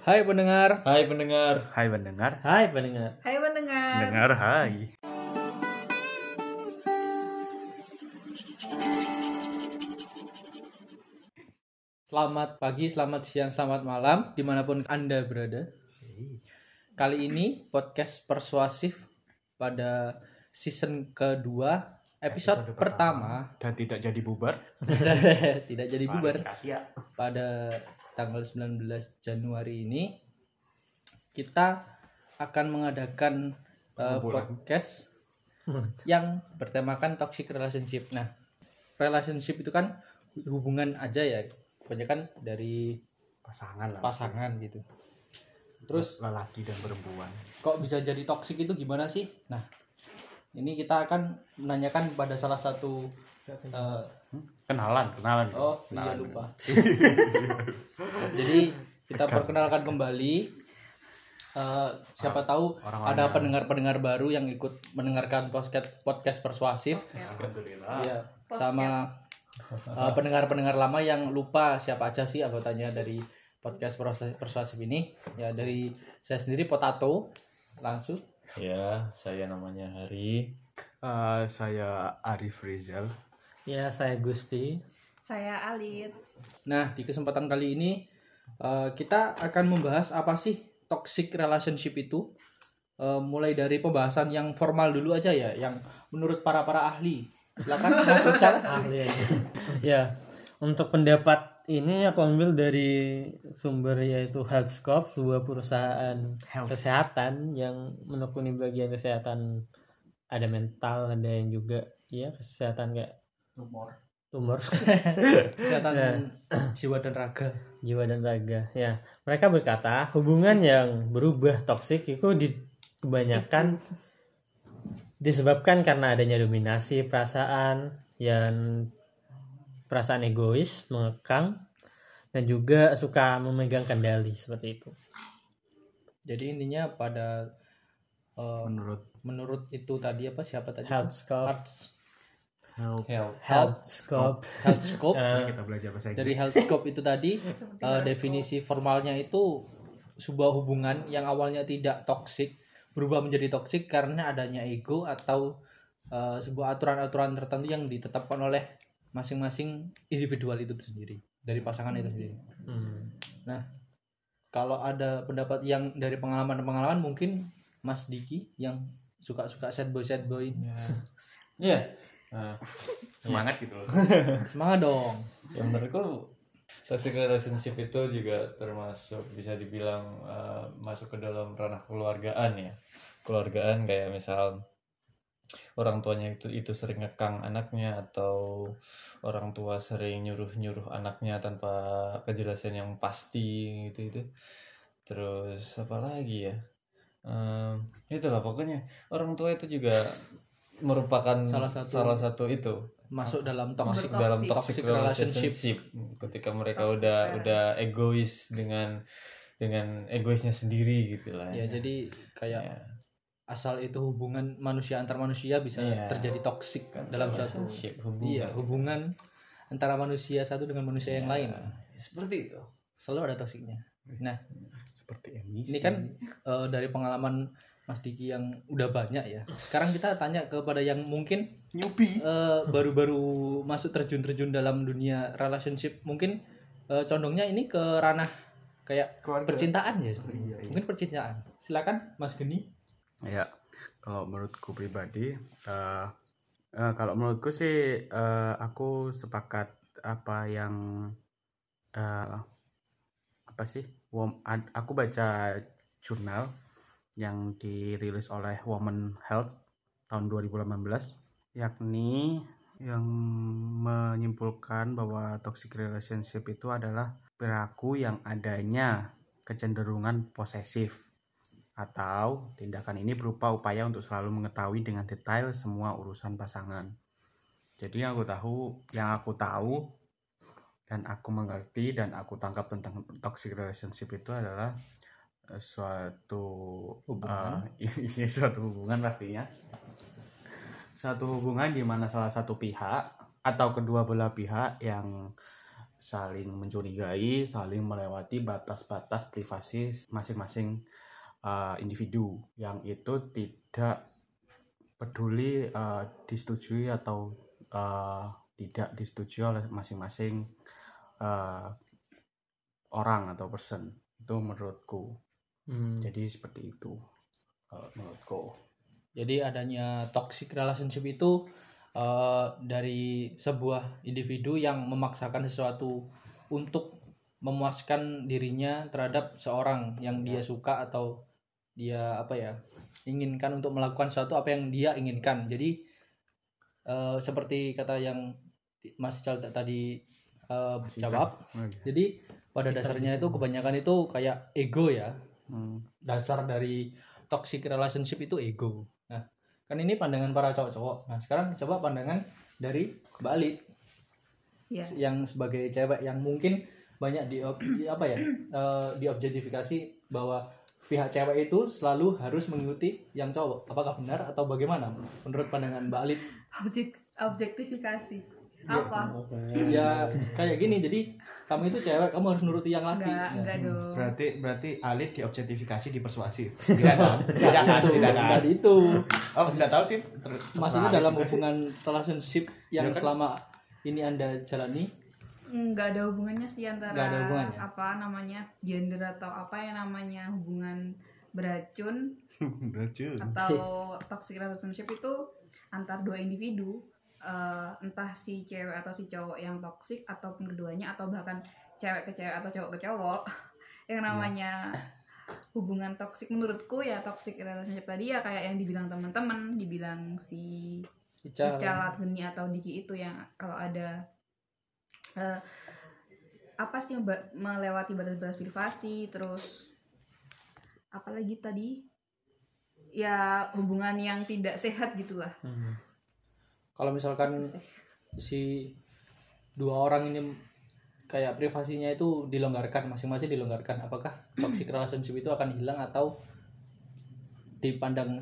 Hai pendengar. Hai pendengar. Hai pendengar. Hai pendengar. Hai pendengar. Dengar hai. Selamat pagi, selamat siang, selamat malam di mana pun anda berada. Kali ini podcast persuasif pada season kedua episode, Episode pertama, Dan tidak jadi bubar. tidak jadi bubar Asia. pada tanggal 19 Januari ini kita akan mengadakan uh, podcast yang bertemakan toxic relationship. Nah, relationship itu kan hubungan aja ya, kebanyakan dari Pasangan lah. pasangan gitu. Terus lelaki dan perempuan. kok bisa jadi toxic itu gimana sih? Nah, ini kita akan menanyakan pada salah satu uh, Kenalan, kenalan. Oh iya Kenalan. lupa. Jadi kita perkenalkan kembali. Eh, siapa tahu orang-orang ada yang- pendengar-pendengar baru yang ikut mendengarkan podcast podcast persuasif. Alhamdulillah. Iya. Sama eh, pendengar-pendengar lama yang lupa siapa aja sih anggotanya dari podcast persuasif, persuasif ini. Ya dari saya sendiri Potato langsung. Ya, saya namanya Hari. Eh, saya Arif Rizal. Ya, saya Gusti. Saya Alit. Nah, di kesempatan kali ini eh, kita akan membahas apa sih toxic relationship itu. Eh, mulai dari pembahasan yang formal dulu aja ya, yang menurut para para ahli. Silakan Mas Ucal. Ahli aja. ya, untuk pendapat ini aku ambil dari sumber yaitu Healthscope, sebuah perusahaan kesehatan yang menekuni bagian kesehatan ada mental, ada yang juga ya kesehatan kayak Tumor. tumor Kesehatan Ya. jiwa dan raga. jiwa dan raga. Ya, mereka berkata hubungan yang berubah toksik itu di kebanyakan disebabkan karena adanya dominasi perasaan yang perasaan egois mengekang dan juga suka memegang kendali seperti itu. Jadi intinya pada eh, Menurut menurut itu tadi apa siapa tadi? Healthscope, Health-. Health. Healthscope. Healthscope. Eh, kita belajar bahasa dari Inggris. Healthscope itu tadi eh, definisi formalnya itu sebuah hubungan yang awalnya tidak toksik berubah menjadi toksik karena adanya ego atau eh, sebuah aturan-aturan tertentu yang ditetapkan oleh masing-masing individual itu sendiri dari pasangan itu sendiri. hmm. Kalau ada pendapat yang dari pengalaman-pengalaman mungkin Mas Diki yang suka-suka sad boy sad boy Iya. Nah, Semangat gitu loh. semangat dong. ya menurutku toxic relationship itu juga termasuk bisa dibilang uh, masuk ke dalam ranah keluargaan ya. Keluargaan kayak misal orang tuanya itu itu sering ngekang anaknya atau orang tua sering nyuruh-nyuruh anaknya tanpa kejelasan yang pasti gitu itu terus apa lagi ya Em, itulah pokoknya orang tua itu juga merupakan Salah satu- salah satu itu Masuk dalam masuk toxic Toxic. dalam Toxic toxic relationship. relationship ketika mereka Toxic udah parents. udah egois dengan dengan egoisnya sendiri gitu lah Ya jadi kayak Ya. asal itu hubungan manusia antar manusia bisa Iya. terjadi toksik dalam satu Relationship, hubungan. iya hubungan antara manusia satu dengan manusia yang Ya, lain seperti itu selalu ada toksiknya nah Seperti emisi. ini kan eh, dari pengalaman Mas Diki yang udah banyak ya sekarang kita tanya kepada yang mungkin newbie. eh, baru-baru masuk terjun-terjun dalam dunia relationship mungkin eh, condongnya ini ke ranah kayak Keluarga. percintaan ya sebenarnya Iya, iya. mungkin percintaan silakan Mas Geni Ya, kalau menurutku pribadi, eh eh, kalau menurutku sih eh, aku sepakat apa yang eh, apa sih? Aku baca jurnal yang dirilis oleh Women Health tahun 2018, yakni yang menyimpulkan bahwa toxic relationship itu adalah perilaku yang adanya kecenderungan posesif atau tindakan ini berupa upaya untuk selalu mengetahui dengan detail semua urusan pasangan. Jadi yang aku tahu, yang aku tahu dan aku mengerti dan aku tangkap tentang toxic relationship itu adalah suatu Hubungan. ini suatu hubungan pastinya. Suatu hubungan di mana salah satu pihak atau kedua belah pihak yang saling mencurigai, saling melewati batas-batas privasi masing-masing uh, individu yang itu tidak peduli uh, disetujui atau uh, tidak disetujui oleh masing-masing uh, orang atau person itu menurutku Hmm. jadi seperti itu kalau menurutku Jadi adanya toxic relationship itu eh, dari sebuah individu yang memaksakan sesuatu untuk memuaskan dirinya terhadap seorang yang dia suka atau dia apa ya inginkan untuk melakukan sesuatu apa yang dia inginkan. Jadi eh, seperti kata yang Mas Ical tadi eh, Ical. jawab. Oh, iya. Jadi pada dasarnya itu kebanyakan itu kayak ego ya Hmm. dasar dari toxic relationship itu ego. Nah, kan ini pandangan para cowok-cowok. Nah, sekarang coba pandangan dari Mbak Ali Iya. yang sebagai cewek yang mungkin banyak di, di apa ya? eh, diobjektifikasi bahwa pihak cewek itu selalu harus mengikuti yang cowok. Apakah benar atau bagaimana menurut pandangan Mbak Ali? Objek objektifikasi. Ya, Apa? Ya kayak gini. Jadi kamu itu cewek, kamu harus nuruti yang laki. Enggak, enggak dong. Berarti berarti Alit diobjektifikasi dipersuasi. Tidak kan? Tidak kan? Itu, Tidak kan? itu. Oh, tidak tahu sih. Maksudnya terserah dalam hubungan relationship yang Ya kan? selama ini anda jalani Enggak ada hubungannya sih antara Nggak ada hubungannya. apa namanya gender atau apa yang namanya hubungan beracun Lucu. atau toxic relationship itu antar dua individu eh, entah si cewek atau si cowok yang toxic ataupun keduanya atau bahkan cewek ke cewek atau cowok ke cowok yang namanya hubungan toxic menurutku ya toxic relationship tadi ya kayak yang dibilang teman-teman dibilang si Ical. Geni atau Diki itu yang kalau ada eh, apa sih melewati batas-batas privasi terus apalagi tadi ya hubungan yang tidak sehat gitulah Hmm. Kalau misalkan Itu sih. si dua orang ini kayak privasinya itu dilonggarkan masing-masing dilonggarkan apakah toxic relationship itu akan hilang atau dipandang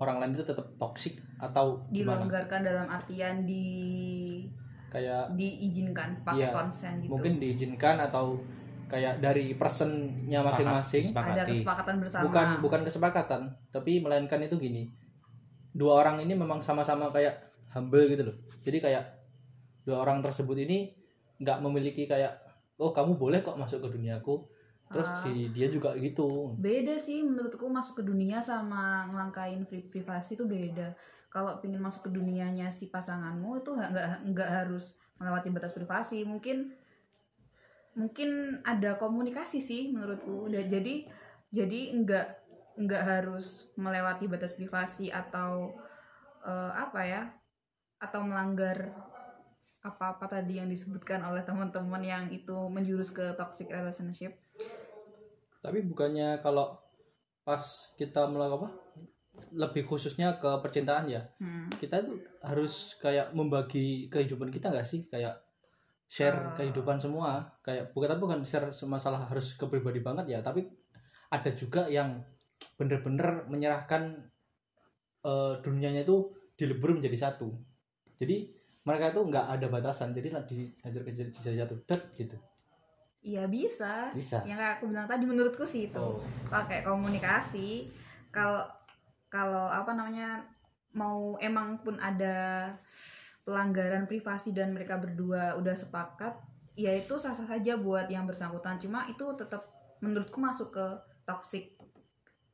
orang lain itu tetap toxic atau gimana? Dilonggarkan dalam artian di kayak diizinkan pakai Iya, konsen gitu. Mungkin diizinkan atau kayak dari personnya masing-masing. ada kesepakatan bersama. Bukan bukan kesepakatan tapi melainkan itu gini. Dua orang ini memang sama-sama kayak humble gitu loh. Jadi kayak dua orang tersebut ini nggak memiliki kayak oh kamu boleh kok masuk ke duniaku terus Ah. si dia juga gitu. Beda sih menurutku masuk ke dunia sama ngelangkain pri- privasi itu beda. Kalau pingin masuk ke dunianya si pasanganmu itu nggak nggak harus melewati batas privasi. Mungkin mungkin ada komunikasi sih menurutku. Udah jadi jadi nggak nggak harus melewati batas privasi atau eh, apa ya atau melanggar apa-apa tadi yang disebutkan oleh teman-teman yang itu menjurus ke toxic relationship tapi bukannya kalau pas kita melakukan apa lebih khususnya ke percintaan ya Hmm. kita tuh harus kayak membagi kehidupan kita nggak sih kayak share Ah. kehidupan semua kayak bukan tapi bukan share masalah harus ke pribadi banget ya tapi ada juga yang bener-bener menyerahkan eh, dunianya itu dilebur menjadi satu jadi mereka itu nggak ada batasan jadi dihajar ke jatuh dat gitu Iya bisa. bisa Yang kayak aku bilang tadi menurutku sih itu oh pakai komunikasi. Kalau kalau apa namanya mau emang pun ada pelanggaran privasi dan mereka berdua udah sepakat, ya itu sah-sah saja buat yang bersangkutan. Cuma itu tetap menurutku masuk ke toxic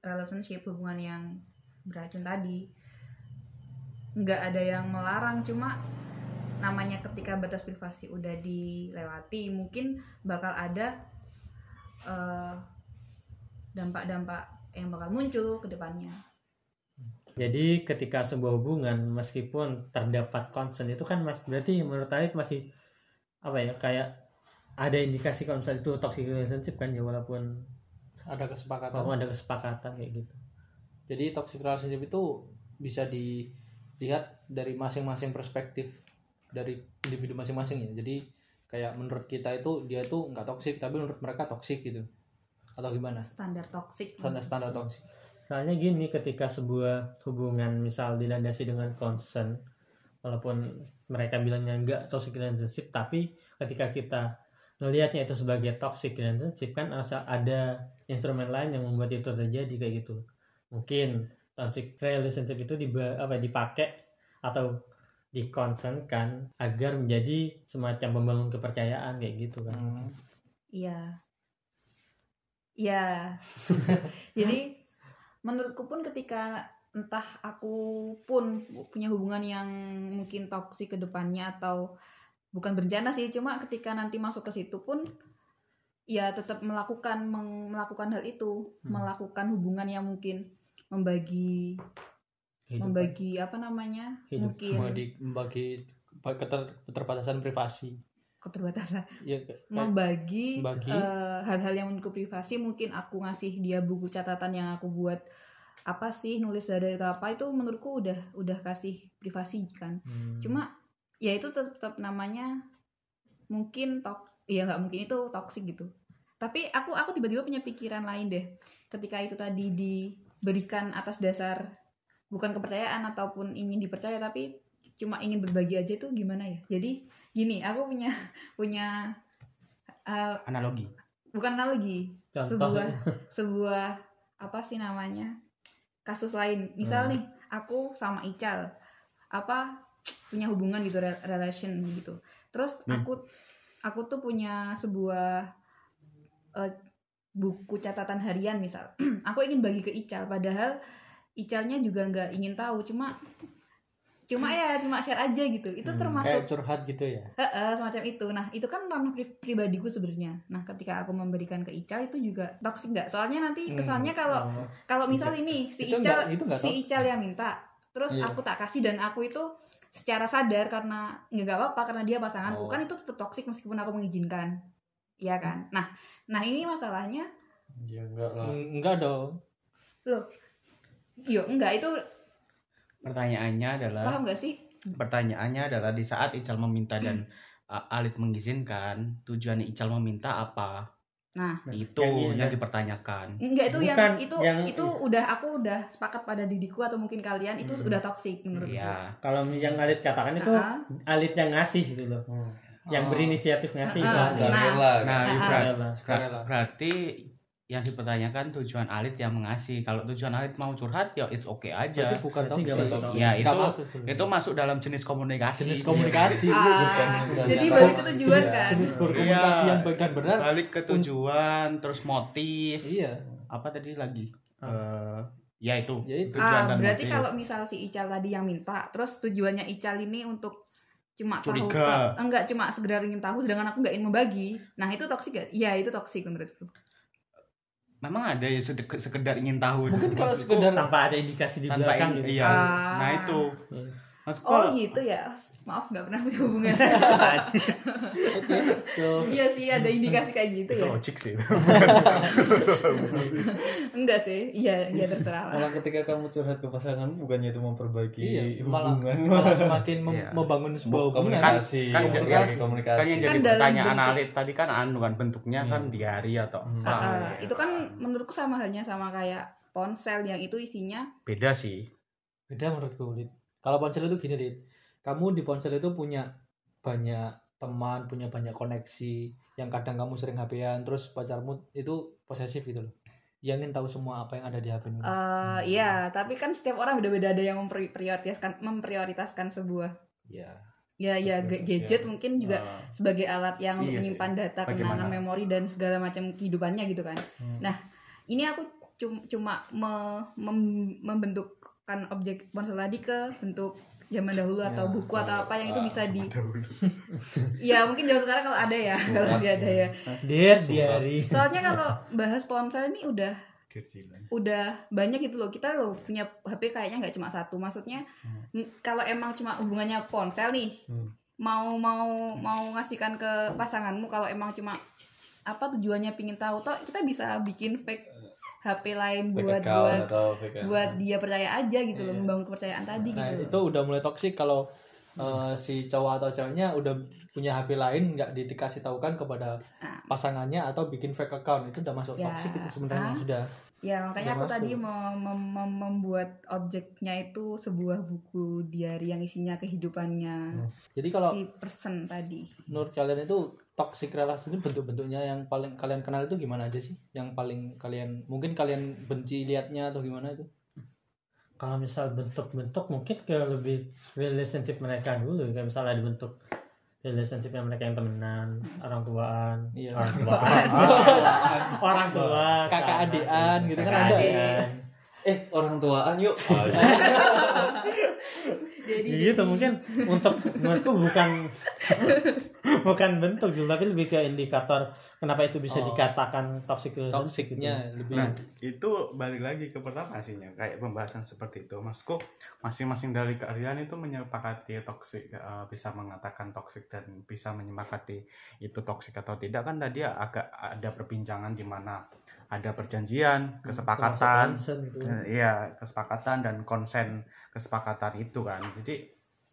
relationship hubungan yang beracun tadi. Nggak ada yang melarang, cuma namanya ketika batas privasi udah dilewati mungkin bakal ada eh, dampak-dampak yang bakal muncul ke depannya. Jadi ketika sebuah hubungan meskipun terdapat concern itu kan mas berarti menurut Alit masih apa ya kayak ada indikasi kalau misalnya itu toxic relationship kan ya walaupun ada kesepakatan walaupun ada kesepakatan kayak gitu. Jadi toxic relationship itu bisa dilihat dari masing-masing perspektif dari individu masing-masing ya. Jadi kayak menurut kita itu dia itu nggak toxic tapi menurut mereka toxic gitu. Atau gimana? Standar toxic. Standar standar toxic. Soalnya gini ketika sebuah hubungan misal dilandasi dengan concern walaupun mereka bilangnya enggak toxic relationship tapi ketika kita ngelihatnya itu sebagai toxic relationship kan ada instrumen lain yang membuat itu terjadi kayak gitu mungkin toxic relationship itu diba, apa dipakai atau dikonsenkan agar menjadi semacam pembangun kepercayaan kayak gitu kan Hmm. Iya. Iya. Jadi menurutku pun ketika entah aku pun punya hubungan yang mungkin toksik ke depannya atau bukan berencana sih, cuma ketika nanti masuk ke situ pun ya tetap melakukan melakukan hal itu, Hmm. melakukan hubungan yang mungkin membagi Kehidupan. membagi apa namanya? Hidup. Mungkin membagi membagi keter- keterbatasan privasi keterbatasan ya kayak- membagi Membagi. eh, hal-hal yang menurutku privasi mungkin aku ngasih dia buku catatan yang aku buat apa sih nulis dari atau apa itu menurutku udah udah kasih privasi kan Hmm. cuma ya itu tetap namanya mungkin tok ya nggak mungkin itu toksik gitu tapi aku aku tiba-tiba punya pikiran lain deh ketika itu tadi diberikan atas dasar bukan kepercayaan ataupun ingin dipercaya tapi cuma ingin berbagi aja itu gimana ya jadi gini aku punya punya eh, Analogi. bukan analogi Contoh. sebuah sebuah apa sih namanya kasus lain misal Hmm. nih aku sama Ical apa punya hubungan gitu re- relation gitu terus Hmm. aku aku tuh punya sebuah eh, buku catatan harian misal aku ingin bagi ke Ical padahal Icalnya juga nggak ingin tahu cuma cuma ya cuma share aja gitu itu Hmm, termasuk kayak curhat gitu ya Heeh, semacam itu. Nah, itu kan ranah pri- pribadiku sebenarnya. Nah, ketika aku memberikan ke Ical itu juga toksik nggak? Soalnya nanti Hmm. kesannya kalau Oh. kalau misal ini si Itu Ical nggak- itu nggak si. Ical yang minta, terus Iya. aku tak kasih dan aku itu secara sadar karena nggak apa-apa karena dia pasanganku Oh. kan itu tetap toksik meskipun aku mengizinkan. Iya kan? Nah, nah ini masalahnya ya enggak lah Mm, enggak dong yo enggak itu Pertanyaannya adalah paham nggak sih? pertanyaannya adalah di saat Ical meminta dan uh, Alit mengizinkan, tujuan Ical meminta apa? Nah. itu Yang yang ya. dipertanyakan. Enggak itu yang Bukan, itu yang- itu udah aku udah sepakat pada diriku atau mungkin kalian itu Hmm. sudah toksik menurutku. Iya. kalau yang Alit katakan itu Nah, Alit yang ngasih gitu loh yang Oh. berinisiatif ngasih Ah, itu ah. Nah. Sukarela Nah, kan? itu Ah, berat- Sukarela. Berarti yang dipertanyakan tujuan Alit yang mengasih. Kalau tujuan Alit mau curhat ya it's okay aja. Berarti bukan toksik masuk. Ya, itu- masuk. Itu masuk dalam jenis komunikasi. jenis komunikasi Ah, bukan jadi balik ke tujuan jenis, kan. jenis berkomunikasi Iya. yang baik dan benar Balik ke tujuan, terus motif. iya Apa tadi lagi? Ah. Eh, ya itu. Ya itu. Tujuan Ah, dan berarti motif. kalau misal si Ical tadi yang minta, terus tujuannya Ical ini untuk cuma Curiga. tahu- enggak cuma sekedar ingin tahu sedangkan aku nggak ingin membagi. Nah, itu toksik gak? Iya, itu toksik menurutku. memang ada ya sekedar ingin tahu. mungkin kalau sekedar tanpa ada indikasi di tanpa belakang in- gitu iya. Ah. Nah itu. Iya. Maksudku Oh, gitu ya. Maaf nggak pernah punya hubungan. oke so iya sih, ada indikasi kayak gitu itu ya. logik sih. Enggak sih. Iya, iya terserah lah. malah ketika kamu curhat ke pasanganmu bukannya itu memperbaiki iya malah hubungan malah semakin mem- Iya. membangun sebuah hubungan komunikasi kan jadi- komunikasi komunikasi kan yang jadi Kan dalam pertanyaan Alit tadi kan anu kan bentuknya kan Hmm. diary atau Hmm. apa. Ah, ah, itu kan menurutku sama halnya sama kayak ponsel yang itu isinya beda sih. beda menurutku Lid. Kalau ponsel itu gini Lid. kamu di ponsel itu punya banyak teman punya banyak koneksi yang kadang kamu sering HP-an terus pacarmu itu posesif gitu loh dia ingin tahu semua apa yang ada di HP-mu eh iya, tapi kan setiap orang beda-beda ada yang memprioritaskan memprioritaskan sebuah ya ya ya ga- gadget mungkin juga Ah, sebagai alat yang untuk Iya sih. menyimpan data Bagaimana? kenangan memori dan segala macam kehidupannya gitu kan Hmm. Nah, ini aku cum- cuma me- mem- membentukkan objek ponsel tadi ke bentuk zaman dahulu atau Ya, buku atau apa yang itu ah, bisa di ya mungkin zaman sekarang kalau ada ya kalau masih ada ya. Dear diary soalnya kalau bahas ponsel ini udah udah banyak gitu loh. Kita loh punya HP kayaknya nggak cuma satu. Maksudnya Hmm. kalau emang cuma hubungannya ponsel nih Hmm. mau mau mau ngasihkan ke pasanganmu kalau emang cuma apa tujuannya pingin tahu toh kita bisa bikin fake HP lain Fake buat buat buat dia percaya aja gitu loh Iya. membangun kepercayaan tadi nah gitu itu udah mulai toksik kalau eh, si cowok atau ceweknya udah punya HP lain nggak dikasih tahukan kepada Nah. pasangannya atau bikin fake account itu udah masuk Ya. toksik itu sebenarnya Ah. sudah ya makanya aku masuk. tadi mem- mem- mem- membuat objeknya itu sebuah buku diary yang isinya kehidupannya jadi kalau si person tadi menurut kalian itu toxic relation itu bentuk-bentuknya yang paling kalian kenal itu gimana aja sih? Yang paling kalian mungkin kalian benci liatnya atau gimana itu? kalau misal bentuk-bentuk mungkin ke lebih relationship mereka dulu kayak misalnya ada bentuk relationshipnya mereka yang temenan orang tuaan Iya. orang tua orang tua Kakak adian gitu kan ada ya? eh orang tuaan yuk jadi Ya gitu mungkin untuk menurutku bukan bukan bentuk juga tapi lebih ke indikator kenapa itu bisa Oh. dikatakan toxic relationship gitu. Toksiknya lebih Nah, itu balik lagi ke pertama aslinya kayak pembahasan seperti itu. Maksudku masing-masing dari kalian itu menyepakati toksik eh, bisa mengatakan toksik dan bisa menyepakati itu toksik atau tidak kan tadi agak ada perbincangan di mana ada perjanjian, Termasuk kesepakatan, gitu. Eh, iya kesepakatan dan konsen kesepakatan itu kan jadi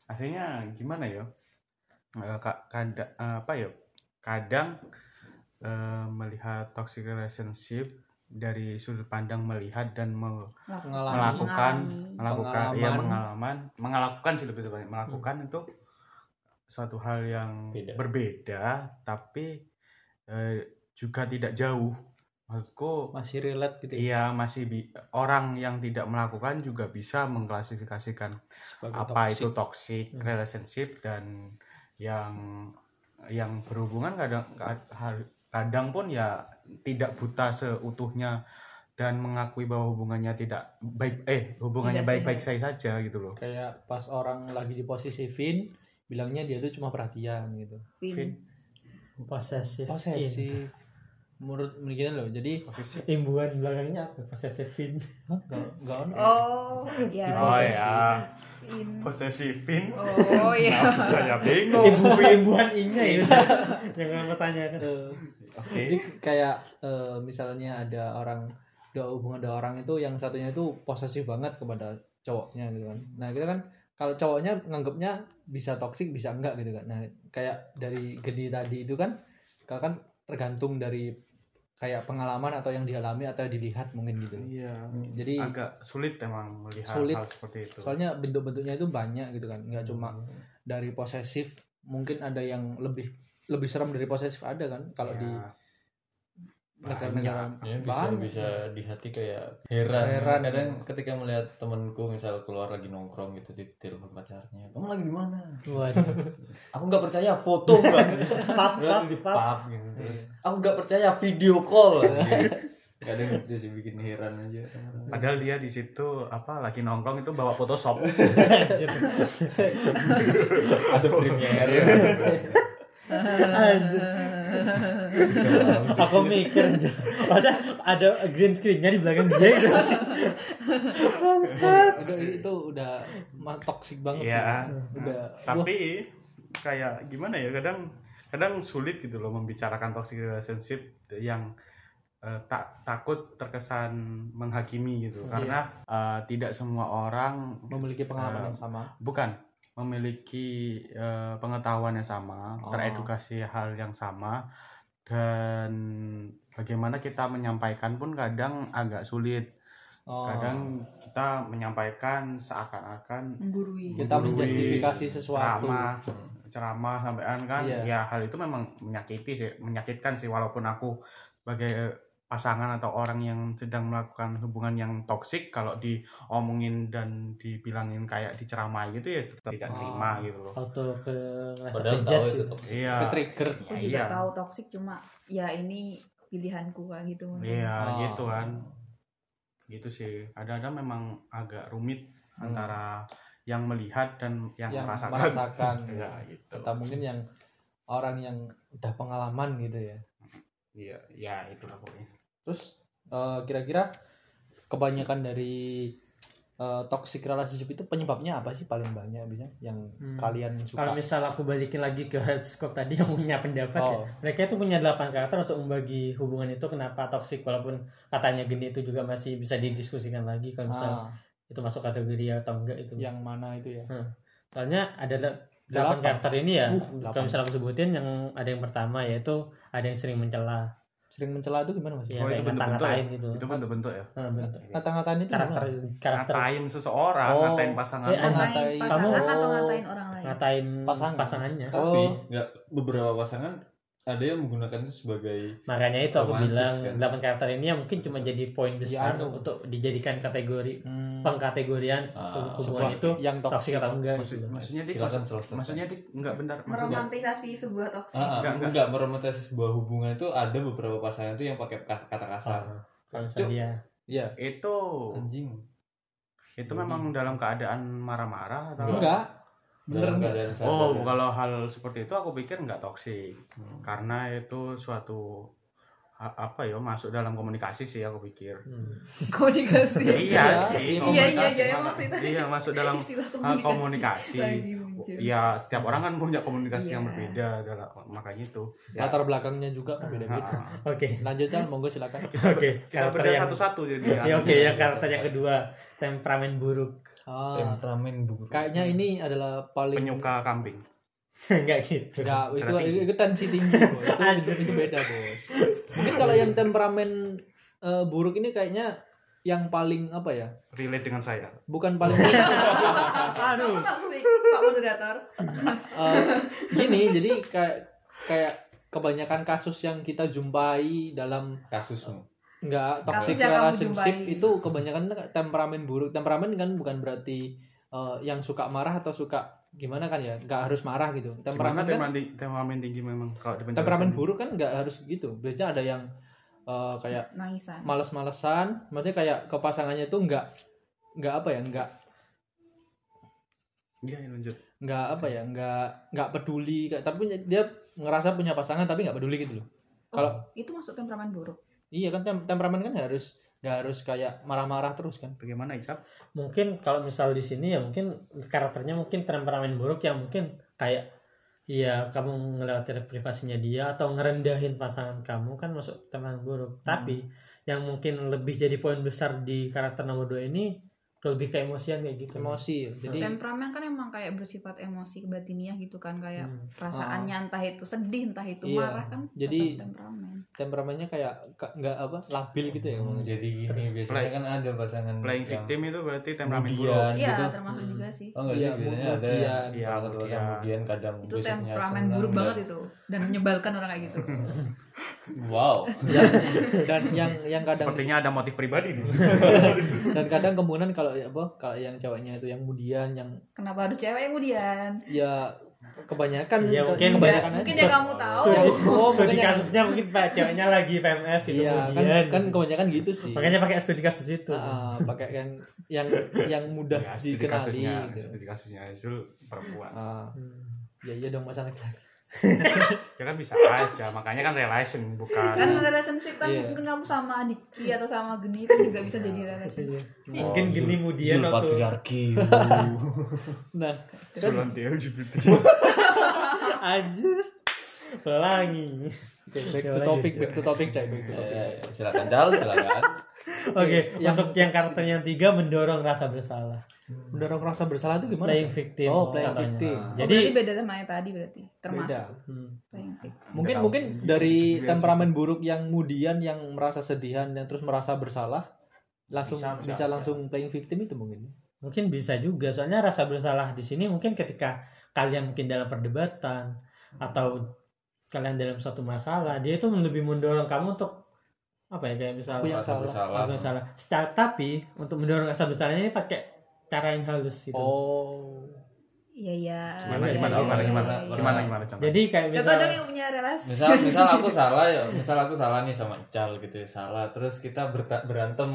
akhirnya gimana ya Eh, ka- kada, eh, apa ya kadang eh, melihat toxic relationship dari sudut pandang melihat dan me- Mengalami. melakukan Mengalami. melakukan ya Pengalaman. pengalaman melakukan sih lebih tepatnya melakukan itu suatu hal yang Beda. berbeda tapi eh, juga tidak jauh maksudku masih relate gitu ya. Iya masih bi- orang yang tidak melakukan juga bisa mengklasifikasikan sebagai apa toxic. itu toxic Hmm. relationship dan yang yang berhubungan kadang ka- kadang pun ya tidak buta seutuhnya dan mengakui bahwa hubungannya tidak baik eh hubungannya baik-baik saja saja gitu loh. Kayak pas orang lagi di posisi Vin bilangnya dia tuh cuma perhatian gitu. Vin. Vin. posesif Posesif. Menurut begini loh. Jadi imbuhan belakangnya apa posesifin enggak enggak ono. Oh, ya. Oh ya, posesifin. Oh, ya. Saya bingung. imbu imbuhan inya itu yang kamu tanyakan Eh, Oke. Jadi kayak eh, misalnya ada orang ada hubungan ada orang itu yang satunya itu posesif banget kepada cowoknya gitu kan. Nah, kita kan kalau cowoknya nganggapnya bisa toksik bisa enggak gitu kan. Nah, kayak dari Gedi tadi itu kan kalau kan tergantung dari kayak pengalaman atau yang dialami atau dilihat mungkin gitu. Iya. Jadi Agak sulit emang melihat Sulit. hal seperti itu. soalnya bentuk-bentuknya itu banyak gitu kan. Nggak cuma dari posesif, mungkin ada yang lebih lebih serem dari posesif ada kan kalau di Ya, negara-negara ya bisa Banyak. bisa di hati kayak heran. Heran. kadang ketika melihat temanku misal keluar lagi nongkrong gitu di telepon pacarnya kamu lagi di mana? Waduh. Aku nggak percaya foto mbak. Pap pap di pap. gitu terus. Aku nggak percaya video call. Kadang itu sih bikin heran aja. Padahal dia di situ apa lagi nongkrong itu bawa Photoshop. ada premiere aku mikir aja ada ada green screennya di belakang dia gitu Aduh, itu udah ma- toxic banget Iya. sih. Udah Tapi kayak gimana ya kadang kadang sulit gitu loh membicarakan toxic relationship yang eh, tak takut terkesan menghakimi gitu Iya. karena eh, tidak semua orang memiliki pengalaman Eh, yang sama. bukan memiliki eh, pengetahuan yang sama, Oh. teredukasi hal yang sama dan bagaimana kita menyampaikan pun kadang agak sulit. Oh, Kadang kita menyampaikan seakan-akan Menggurui. kita menjustifikasi sesuatu. ceramah ceramah sampean kan Iya. ya hal itu memang menyakiti sih menyakitkan sih walaupun aku sebagai pasangan atau orang yang sedang melakukan hubungan yang toksik kalau diomongin dan dibilangin kayak diceramai gitu ya tetap tidak Oh. terima gitu loh auto ke padahal tahu itu toxic iya Ke trigger. Aku Ya, juga iya. tahu toxic cuma ya ini pilihanku kayak gitu mungkin. iya Oh. gitu kan gitu sih kadang-kadang memang agak rumit Hmm. antara yang melihat dan yang, Yang merasakan merasakan. ya gitu Atau mungkin yang orang yang udah pengalaman gitu ya. iya ya itulah pokoknya Terus eh, kira-kira kebanyakan dari eh, toxic relationship itu penyebabnya apa sih paling banyak bisa yang Hmm. kalian suka? kalau misal aku balikin lagi ke Heartscope tadi yang punya pendapat ya Oh. mereka itu punya 8 karakter untuk membagi hubungan itu kenapa toksik walaupun katanya gini itu juga masih bisa didiskusikan lagi kalau misal Ah, itu masuk kategori atau enggak itu yang mana itu ya? soalnya ada da- Delapan. delapan karakter ini ya Uh, kalau misal aku sebutin yang ada yang pertama yaitu ada yang sering mencela Sering mencela itu gimana mas? ya Oh, itu kayak bentuk-bentuk ya? gitu itu bentuk-bentuk ya Nah, bentuk. Ngata-ngatain itu karakter gimana? karakter ngatain seseorang Oh. ngatain pasangan Eh, Ngatain Ngatain. pasangan Kamu- atau Oh. ngatain orang lain? ngatain Pasangan. pasangannya tapi Oh. nggak beberapa pasangan ada yang menggunakan itu sebagai makanya itu aku bilang kan? delapan karakter ini yang mungkin cuma jadi poin besar anu. untuk dijadikan kategori Hmm, pengkategorian Ah, hubungan itu yang toksik atau enggak Maksud, gitu. maksudnya dik, maksud- selesai. maksudnya dik enggak benar maksudnya meromantisasi sebuah toksik Ah, ah, Enggak, enggak. enggak meromantisasi sebuah hubungan itu ada beberapa pasangan itu yang pakai ka- kata kasar. Ah, kalau Cuk. misalnya dia Iya. itu Anjing. itu memang dalam keadaan marah-marah atau Enggak. Bener sadar. Oh, ya. kalau hal seperti itu aku pikir nggak toksik Hmm. karena itu suatu apa ya masuk dalam komunikasi sih aku pikir. hmm. komunikasi iya Iya, sih. iya iya komunikasi. iya emang sih tadi Iya masuk dalam komunikasi. muncul. Iya, setiap orang kan punya komunikasi yang Iya. berbeda dalam makanya itu. Latar belakangnya juga kan beda-beda. Ah, oke Lanjut Chan, monggo silakan. oke Kita karakter yang satu-satu jadi. ya oke yang karakter yang kedua temperamen buruk Ah, temperamen buruk. kayaknya ini adalah paling penyuka kambing. enggak gitu Enggak, itu Tinggi. itu tensi tinggi, Bos. Itu, itu, itu beda, Bos. Mungkin kalau yang temperamen eh, buruk ini kayaknya yang paling apa ya? Relate dengan saya. Bukan paling aduh pak moderator eh, gini, jadi kayak kayak kebanyakan kasus yang kita jumpai dalam kasusmu. Enggak toxic relationship itu kebanyakan temperamen buruk. Temperamen kan bukan berarti eh, yang suka marah atau suka gimana kan ya? Enggak harus marah gitu. Temperamen Temperamen kan temperamen, tinggi, temperamen tinggi memang kalau temperamen buruk kan nggak harus gitu. Biasanya ada yang eh, kayak nangisan males-malesan. Maksudnya kayak ke pasangannya tuh nggak nggak apa ya? Nggak Iya, ya, lanjut. nggak apa ya? Nggak nggak peduli. Kayak tapi dia ngerasa punya pasangan tapi nggak peduli gitu loh. Kalau Oh, itu masuk temperamen buruk iya kan tem- temperamen kan harus nggak harus kayak marah-marah terus kan. Bagaimana, Icap? mungkin kalau misal di sini ya mungkin karakternya mungkin temperamen buruk yang mungkin kayak ya kamu ngelewatin privasinya dia atau ngerendahin pasangan kamu kan masuk temperamen buruk. Tapi yang mungkin lebih jadi poin besar di karakter nomor dua ini lebih ke emosian kayak gitu. Emosi jadi temperamen kan emang kayak bersifat emosi batiniah gitu kan kayak Hmm. perasaannya entah itu sedih entah itu Iya. marah kan Jadi- temperamen temperamennya kayak ka- nggak apa labil gitu ya Hmm, jadi gini biasanya Play- kan ada pasangan Playing victim itu berarti temperamen kemudian buruk. iya gitu. termasuk juga sih Oh enggak sih Iya, biasanya ada kemudian. Iya, salah satu kemudian. pasangan kemudian kadang itu temperamen senang buruk dan- banget itu dan menyebalkan orang kayak gitu Wow. dan yang yang kadang Sepertinya ada motif pribadi nih. dan kadang kemudian kalau ya apa kalau yang ceweknya itu yang kemudian yang kenapa harus cewek yang kemudian ya kebanyakan Ya, ke- mungkin kebanyakan mungkin yang kamu tahu. Studi, Oh, studi kasusnya mungkin pak ceweknya lagi PMS gitu iya kan, kemudian. kan kebanyakan gitu sih. Makanya pakai studi kasus itu. Ah, pakai yang yang yang mudah Ya, studi dikenali kasusnya, gitu. studi kasusnya Azul perempuan. Ah, ya iya dong masalah laki Ya kan bisa aja, makanya kan relation bukan kan relationship kan Iya. mungkin kamu sama Diki atau sama Geni itu juga bisa jadi relationship Iya. mungkin Oh, kemudian Zul waktu patriarki. nah Zulon LGBT. anjir pelangi back to topic back to topic cek back to Ya, topic ya, ya. silakan Cal, silakan. oke yang- untuk yang karakter yang tiga mendorong rasa bersalah mendorong rasa bersalah itu gimana playing victim Oh, playing victim. Oh, jadi berarti beda sama yang tadi berarti termasuk beda hmm, playing victim. mungkin tahu. mungkin dari Biasa temperamen buruk yang kemudian yang merasa sedihan dan terus merasa bersalah langsung Bisa, bisa, bisa, bisa. langsung playing victim itu mungkin mungkin bisa juga soalnya rasa bersalah di sini mungkin ketika kalian mungkin dalam perdebatan atau kalian dalam suatu masalah dia itu lebih mendorong kamu untuk apa ya kayak misal Aku yang Rasa salah. yang salah. Secara- tapi untuk mendorong rasa bersalah ini pakai cara yang halus gitu. oh iya iya Gimana iya, gimana iya, gimana iya, gimana gimana gimana contoh. Jadi kayak misal contoh dong yang punya relasi Misal misal aku salah ya, misal aku salah nih sama Ical gitu ya, salah. Terus kita berantem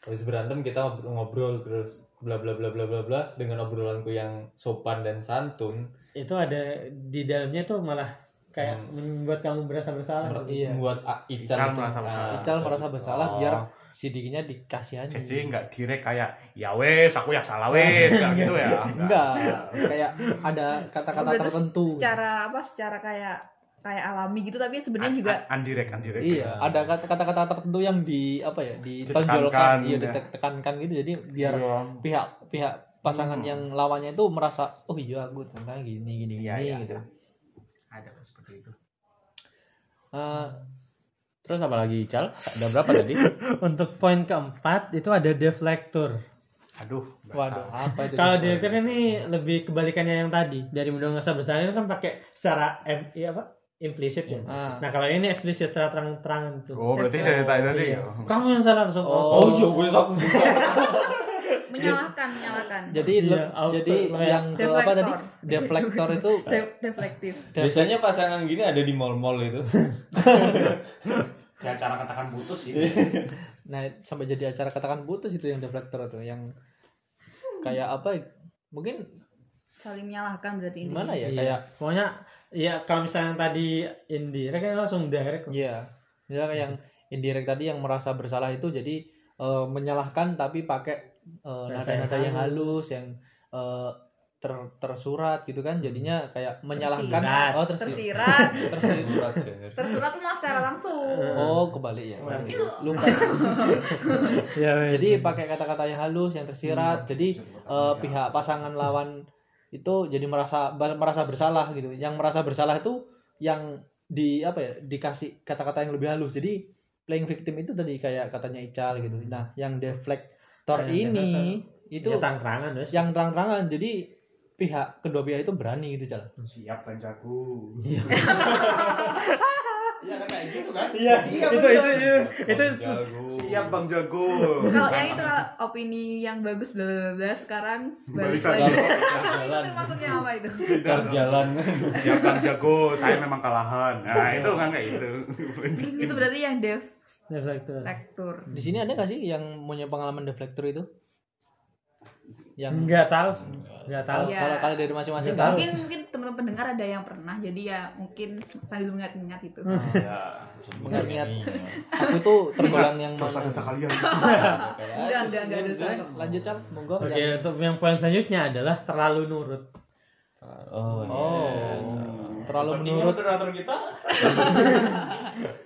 habis berantem kita ngob- ngobrol terus bla bla bla bla bla bla dengan obrolanku yang sopan dan santun itu ada di dalamnya tuh malah kayak membuat kamu berasa bersalah. mer- iya. membuat Ical, Ical merasa bersalah. ah, Ical merasa bersalah Oh. biar sidikinya dikasihani Jadi nggak direct kayak ya wes aku yang salah wes kayak gitu ya. enggak kayak ada kata-kata tertentu secara apa secara kayak kayak alami gitu tapi sebenarnya juga Un- undirect undirect. iya ada kata- kata-kata tertentu yang di apa ya ditonjolkan iya ya. ditekankan gitu jadi biar Iya. pihak pihak pasangan Hmm. yang lawannya itu merasa oh iya aku ternyata gini gini Iya, gini iya, gitu iya. Ada seperti itu. Eh, Terus apa lagi, Cal? Ada berapa tadi? Untuk poin keempat itu ada deflektor. Aduh, waduh salah. apa itu Kalau deflektor ini lebih kebalikannya yang tadi. Dari mendorong rasa bersalah itu kan pakai secara em, iya apa? implisit ya. Ah. Nah kalau ini eksplisit secara terang-terangan tuh. Oh, berarti saya tadi tadi. Iya. Kamu yang salah langsung. Oh. Oh iya, gue aku menyalahkan menyalahkan Jadi Iya, le- auto- jadi yang ke apa tadi? deflektor. Deflektor itu De- deflektif Biasanya pasangan gini ada di mall-mall itu. Ya cara katakan putus sih. nah sampai jadi acara katakan putus itu yang deflektor itu yang kayak apa mungkin saling menyalahkan berarti intinya gimana ya Iya. kayak Pokoknya ya kalau misalnya yang tadi indirect kan langsung direct. Iya, misalnya yang indirect tadi yang merasa bersalah itu jadi eh, menyalahkan tapi pakai yang nada-nada yang halus. yang eh, ter tersurat gitu kan, jadinya kayak menyalahkan. Tersirat. Oh tersirat. tersirat Tersirat. Tersurat tuh secara langsung Oh kebalik ya. Lupa. Ya, jadi pakai kata-kata yang halus, yang tersirat. Jadi eh, pihak pasangan lawan itu jadi merasa merasa bersalah gitu. Yang merasa bersalah itu yang di apa ya dikasih kata-kata yang lebih halus. Jadi playing victim itu tadi kayak katanya Ical gitu. Nah, yang deflektor Nah, yang ini itu itu terang-terangan wes. yang terang-terangan. Jadi pihak kedua pihak itu berani gitu Cal. Siap kan jago. Iya. Iya kan kayak gitu kan? Iya, itu itu itu itu Jago. Siap Bang Jago. kalau yang itu kalau opini yang bagus bla bla bla sekarang balik lagi. Jalan. itu masuknya apa itu Car jalan. Siap Bang Jago, saya memang kalahan. Nah, itu kan kayak gitu. itu berarti yang deflektor. deflektor Di sini ada nggak sih yang punya pengalaman deflektor itu? Yang Enggak tahu, enggak tahu. Iya. kalau kali dari masing-masing Nggak tahu. mungkin mungkin teman-teman pendengar ada yang pernah jadi ya mungkin sambil mengingat-ingat itu Ya. Mengingat-ingat. Aku tuh tergolong yang mana? Dosa-dosa kalian. enggak enggak enggak ada Lanjut, Lanjut Cal, monggo. Oke, untuk yang poin selanjutnya adalah terlalu nurut. Oh, Oh, terlalu menurut. moderator kita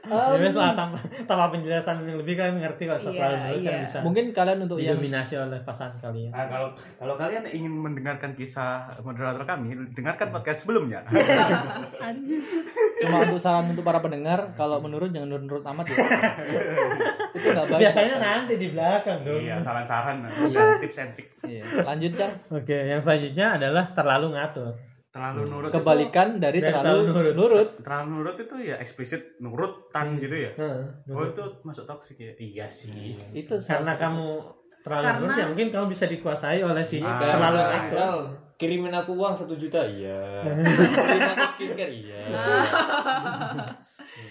Ya wes lah tanpa, tanpa penjelasan yang lebih kalian ngerti kalau Iya, terlalu nurut kan iya. bisa Mungkin kalian untuk yang didominasi oleh pasangan kalian. Nah, kalau kalau kalian ingin mendengarkan kisah moderator kami, dengarkan podcast sebelumnya. cuma untuk saran untuk para pendengar, kalau menurut jangan nurut-nurut amat ya. itu nggak baik. Biasanya nanti di belakang dong. Iya, saran-saran, Iya. tips and trick. Iya. Lanjut. Oke, yang selanjutnya adalah terlalu ngatur. Terlalu nurut Kebalikan dari Dari terlalu terlalu nurut. nurut. itu terlalu nurut itu ya eksplisit nurutan gitu ya. Heeh, Oh, nurut. itu masuk toksik ya? Iya sih. Itu Karena kamu terlalu Karena- nurut ya mungkin kamu bisa dikuasai oleh si Ah, terlalu misal, kirimin aku uang satu juta iya kirimin aku skincare iya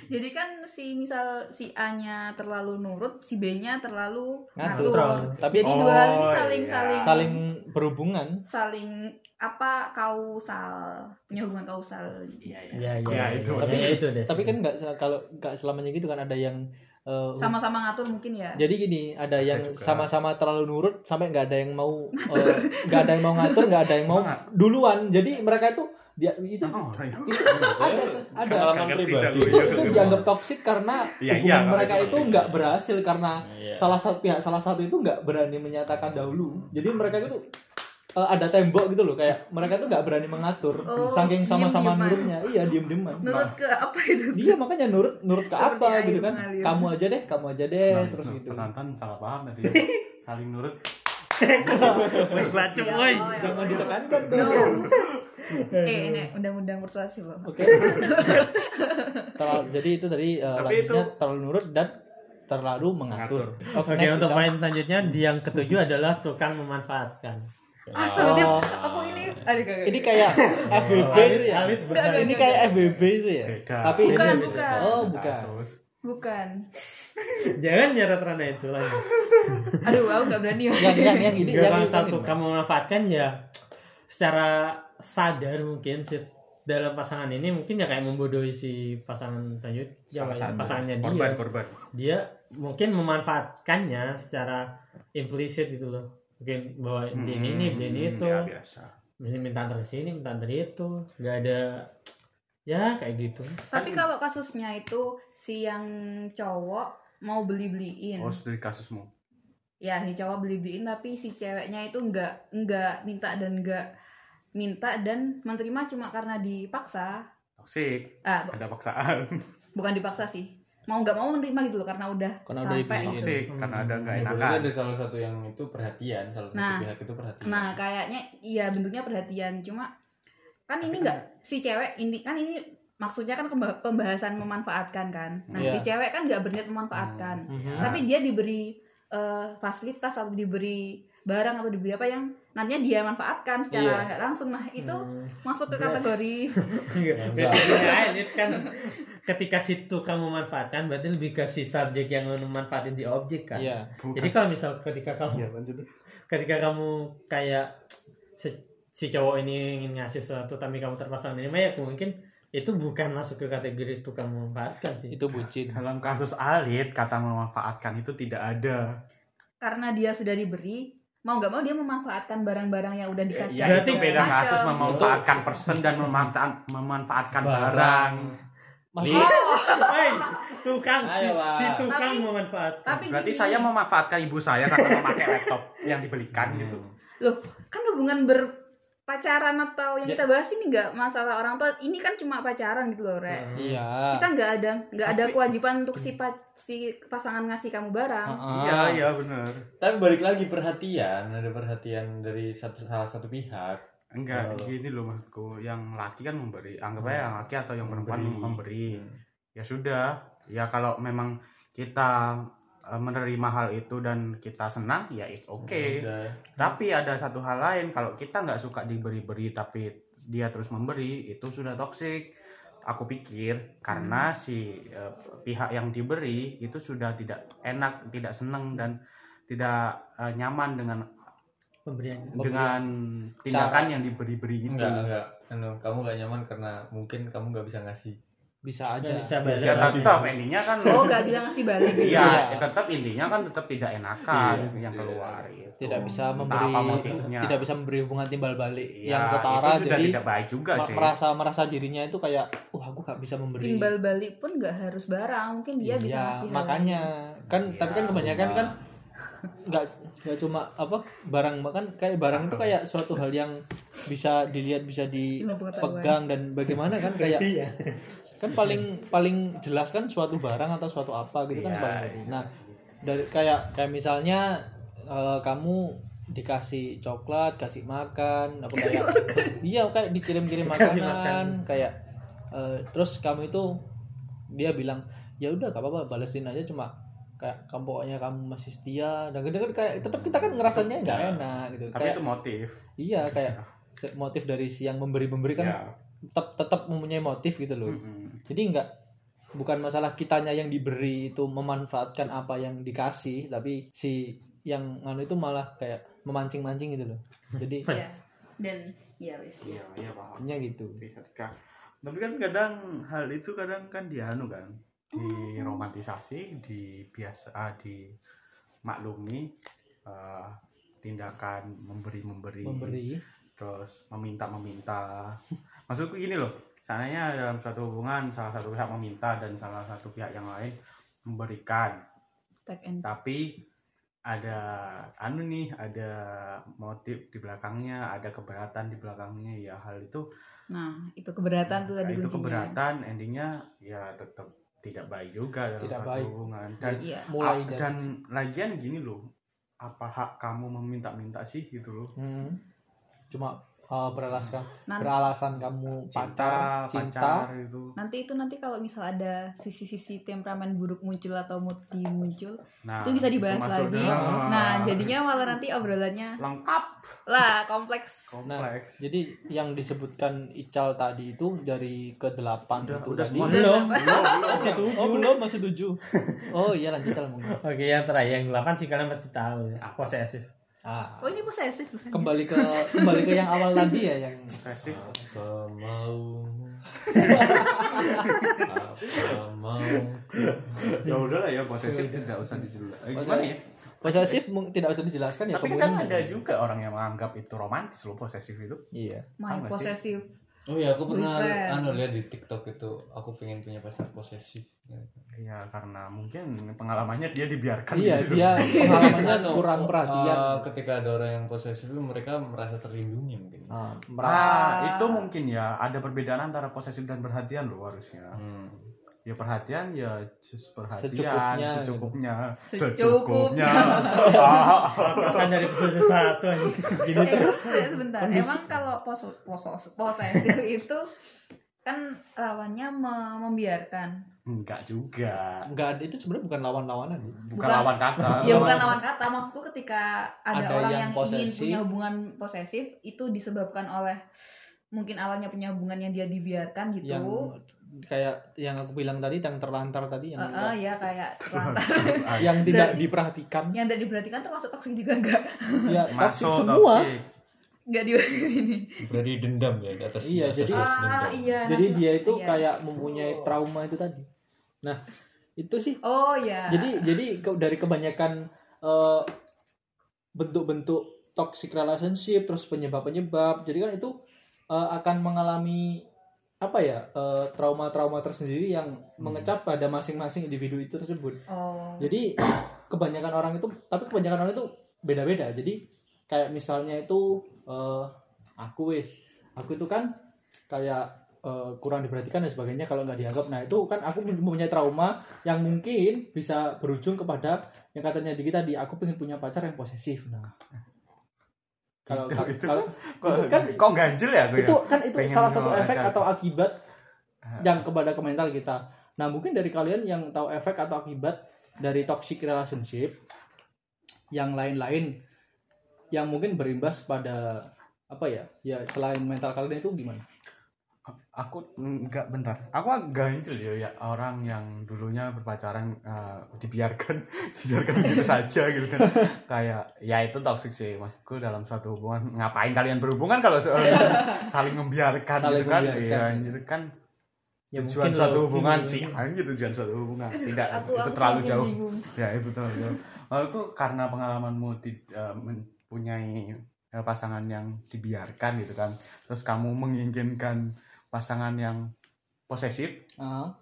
jadi kan si misal si A nya terlalu nurut si B nya terlalu Ngatur. ngatur Tapi jadi dua hal ini Oh, saling iya. saling saling berhubungan. saling apa kausal punya hubungan kausal Iya, iya. Ya, Ya, ya, itu itu. Tapi- ya, itu deh. Tapi kan nggak kalau nggak selamanya gitu kan ada yang eh, sama-sama ngatur mungkin ya Jadi gini, ada yang sama-sama terlalu nurut sampai nggak ada yang mau eh, nggak ada yang mau ngatur, nggak ada yang mau duluan. Jadi mereka itu dia itu Oh, iya. ada tuh, ada pengalaman ngerti pribadi itu Iya, itu iya, dianggap iya. toksik karena Iya, hubungan iya, mereka itu itu nggak berhasil karena Iya. salah satu pihak salah satu itu nggak berani menyatakan dahulu. Jadi mereka itu eh, ada tembok gitu loh kayak mereka tuh nggak berani mengatur Oh, saking sama-sama nurutnya iya diem dieman nurut ke apa itu iya makanya nurut nurut ke Seperti apa gitu kan kamu aja deh kamu aja deh Nah, terus nah, gitu Penonton salah paham tadi. Saling nurut. Wes lacem, Ya woi. Allah, ya jangan ditekankan no dong eh ini undang-undang persuasi loh Oke. Terlalu- jadi itu tadi uh, lanjutnya itu- terlalu nurut dan terlalu mengatur. Oke, next, untuk poin selanjutnya di yang ketujuh adalah tukang memanfaatkan. Astaga, dia, Oh. aku ini aduh kagak. ini kayak FBB itu ya. Ini kayak. FBB itu ya. Beda. Tapi Bukan, ini- bukan. Oh, bukan. Bukan. Jangan nyeret ranah itu lagi. Aduh, aku nggak berani. Yang yang yang ini Gak yang kalau ini. satu kamu memanfaatkan ya secara sadar mungkin si dalam pasangan ini mungkin ya kayak membodohi si pasangan lanjut ya, Salah satu. pasangannya dia Korban, korban. dia mungkin memanfaatkannya secara implisit gitu loh mungkin bahwa beli ini ini beli ini Hmm, itu Ya, biasa. Misalnya minta antar sini minta antar itu nggak ada ya kayak gitu Tapi kalau kasusnya itu si yang cowok mau beli-beliin. Oh, dari kasusmu. Ya, si cowok beli-beliin tapi si ceweknya itu nggak nggak minta dan nggak minta dan menerima cuma karena dipaksa. Toksik. Ah, Ada paksaan. bukan dipaksa sih. Mau nggak mau menerima gitu loh karena udah Karena udah sampai dipilihin. gitu. Toksik karena ada nggak Ya, enakan. berarti ada salah satu yang itu perhatian, salah satu Nah. pihak itu perhatian. Nah, kayaknya iya bentuknya perhatian cuma kan ini nggak si cewek ini kan ini maksudnya kan pembahasan memanfaatkan kan nah Iya. si cewek kan nggak berniat memanfaatkan Mhm. tapi dia diberi eh, fasilitas atau diberi barang atau diberi apa yang nantinya dia manfaatkan secara Iya. nggak langsung nah itu Hmm. masuk ke Berarti- kategori berarti Dit, kan ketika situ kamu manfaatkan berarti lebih ke si subjek yang memanfaatin di objek kan. Iya. Jadi kalau misal ketika kamu Iya, lanjut. ketika kamu kayak si, si cowok ini ingin ngasih sesuatu tapi kamu terpaksa menerima ya mungkin itu bukan masuk ke kategori tukang memanfaatkan sih. Itu bucin. Dalam kasus Alit, kata memanfaatkan itu tidak ada. karena dia sudah diberi mau nggak mau dia memanfaatkan barang-barang yang udah dikasih Ya, Berarti itu beda Macam. kasus memanfaatkan person dan memanfaatkan, memanfaatkan barang. Barang. Maksudnya Hei, tukang Ayo, si tukang Tapi- memanfaatkan. tapi Berarti gini, saya memanfaatkan ibu saya karena memakai laptop yang dibelikan gitu. loh kan hubungan berpacaran atau yang Ya. kita bahas ini nggak masalah orang tua ini kan cuma pacaran gitu loh Rek Hmm. Iya. kita nggak ada nggak ada kewajiban untuk si pa- si pasangan ngasih kamu barang Heeh. Iya, iya benar. Tapi balik lagi perhatian, ada perhatian dari satu salah satu pihak. Enggak, Oh. gini loh maksudku. Yang laki kan memberi, anggap aja yang laki atau yang perempuan Memberi. memberi. Hmm. Ya sudah, ya kalau memang kita menerima hal itu dan kita senang, ya it's okay. Udah. Tapi ada satu hal lain, kalau kita nggak suka diberi-beri tapi dia terus memberi, itu sudah toksik. Aku pikir karena si eh, pihak yang diberi itu sudah tidak enak, tidak senang dan tidak eh, nyaman dengan Pemberian. dengan tindakan yang diberi-beri itu. Enggak, enggak. Anu, kamu gak nyaman karena mungkin kamu gak bisa ngasih. Bisa aja. Bisa balik. Ya tetap intinya kan oh nggak bilang ngasih balik gitu Iya, Iya. ya tetap intinya kan tetap tidak enakan Iya, yang iya. keluar itu. Tidak bisa memberi apa motifnya. tidak bisa memberi hubungan timbal balik Ya, yang setara itu sudah jadi tidak baik juga sih. merasa merasa dirinya itu kayak wah aku gak bisa memberi timbal balik pun nggak harus barang mungkin dia bisa Iya, ngasih hal makanya kan Iya, tapi kan kebanyakan rumah. kan nggak nggak cuma apa barang bahkan kayak barang itu kayak suatu hal yang bisa dilihat bisa dipegang dan bagaimana kan kayak Iya. Kan paling paling jelas kan suatu barang atau suatu apa gitu kan Iya, paling iya. nah dari kayak kayak misalnya eh, kamu dikasih coklat kasih makan apa kayak iya kayak dikirim-kirim makanan kayak eh, terus kamu itu dia bilang ya udah gak apa-apa balesin aja cuma kayak kamu pokoknya kamu masih setia dan kan kayak tetap kita kan ngerasanya nggak enak gitu Tapi kayak itu motif. iya kayak motif dari si yang memberi memberi kan Ya. Tetap tetap mempunyai motif gitu loh Mm-mm. jadi nggak bukan masalah kitanya yang diberi itu memanfaatkan apa yang dikasih tapi si yang anu itu malah kayak memancing-mancing gitu loh jadi Iya. dan ya wis Iya, iya paham. nya gitu Ketika tapi kan kadang hal itu kadang kan dianu kan diromantisasi di biasa ah, di maklumi eh, tindakan memberi memberi memberi terus meminta meminta maksudku gini loh seandainya dalam suatu hubungan salah satu pihak meminta dan salah satu pihak yang lain memberikan tapi ada anu nih ada motif di belakangnya ada keberatan di belakangnya ya hal itu nah itu keberatan tuh tadi itu kuncinya. keberatan endingnya ya tetap tidak baik juga dalam Tidak suatu baik. hubungan dan iya mulai dari dan lagian gini loh apa hak kamu meminta-minta sih gitu loh Hmm. cuma uh, beralaskan Nan- beralasan kamu cinta pacar cinta. pacar itu. Nanti itu nanti kalau misal ada sisi-sisi temperamen buruk muncul atau mood muncul nah itu bisa dibahas masuk lagi. dalam- nah jadinya malah nanti obrolannya lengkap. lah kompleks. Kompleks. Jadi yang disebutkan Ical tadi itu dari ke delapan udah itu udah tadi. semua. Belum. masih tujuh. Oh belum masih tujuh. Oh iya lanjut. Oke, yang terakhir yang delapan sih kalian pasti tahu. Ya. Posesif. Ah. Oh ini posesif. Bukan? kembali ke kembali ke yang awal tadi ya yang Posesif. Apa mau apa mau ya udahlah ya posesif tidak usah dijelaskan eh, gimana ya? posesif tidak usah dijelaskan ya tapi kadang ini. ada juga orang yang menganggap itu romantis loh posesif itu iya. My posesif Oh iya, aku pernah Boyfriend. anu lihat di TikTok itu, aku pengen punya pacar posesif. ya karena mungkin pengalamannya dia dibiarkan iya gitu. dia pengalamannya Anu, kurang oh, perhatian eh, ketika ada orang yang posesif itu mereka merasa terlindungi mungkin. Ah, merasa Ah, itu mungkin ya ada perbedaan antara posesif dan perhatian loh harusnya. Hmm. Ya perhatian ya just perhatian Secukupnya, secukupnya, Secukupnya. Ah, Perasaan dari episode satu. Gini eh, terus. se- sebentar emang kalau pos pos posesif itu kan lawannya me- membiarkan? Enggak juga. Enggak itu sebenarnya bukan lawan-lawanan bukan, Bukan- lawan kata. Ya bukan lawan kata. Maksudku ketika ada, Ada orang yang yang, ingin punya hubungan posesif itu disebabkan oleh mungkin awalnya punya hubungan yang dia dibiarkan gitu. Yang kayak yang aku bilang tadi yang terlantar tadi yang Eh, eh, ya kayak terlantar. Yang tidak Berarti- diperhatikan. Yang tidak diperhatikan termasuk toksik juga enggak? Ya toxic masuk semua. Dibahas di sini. Berarti dendam ya di atas Iya, di atas jadi- atas ah iya jadi nanti- dia itu iya. kayak mempunyai trauma itu tadi. Nah itu sih. Oh ya jadi jadi ke- dari kebanyakan eh, bentuk-bentuk toxic relationship terus penyebab-penyebab jadi kan itu eh, akan mengalami apa ya eh, trauma-trauma tersendiri yang mengecap pada masing-masing individu itu tersebut. Oh. Jadi kebanyakan orang itu tapi kebanyakan orang itu beda-beda. Jadi kayak misalnya itu eh, aku wis. Aku itu kan kayak eh, kurang diperhatikan dan sebagainya kalau nggak dianggap. Nah itu kan aku mempunyai trauma yang mungkin bisa berujung kepada yang katanya di kita di aku pengen punya pacar yang posesif. Nah kalau Itu- itu kalau itu kan kok ganjil ya itu ya kan itu salah satu efek atau akibat yang kepada ke mental kita. Nah mungkin dari kalian yang tahu efek atau akibat dari toxic relationship yang lain-lain yang mungkin berimbas pada apa ya ya selain mental kalian itu gimana? Aku enggak bentar. Aku agak ganjil ya, ya orang yang dulunya berpacaran eh, dibiarkan dibiarkan gitu saja gitu kan. Kayak ya itu toxic sih. Maksudku dalam suatu hubungan ngapain kalian berhubungan kalau saling membiarkan Saling gitu kan? membiarkan. iya anjir kan Ya, tujuan suatu hubungan sih. Anjir tujuan suatu hubungan. Tidak aku itu aku terlalu jauh. bingung. ya itu terlalu jauh. Aku karena pengalamanmu tid- eh, mempunyai eh, pasangan yang dibiarkan gitu kan. Terus kamu menginginkan pasangan yang posesif Ah,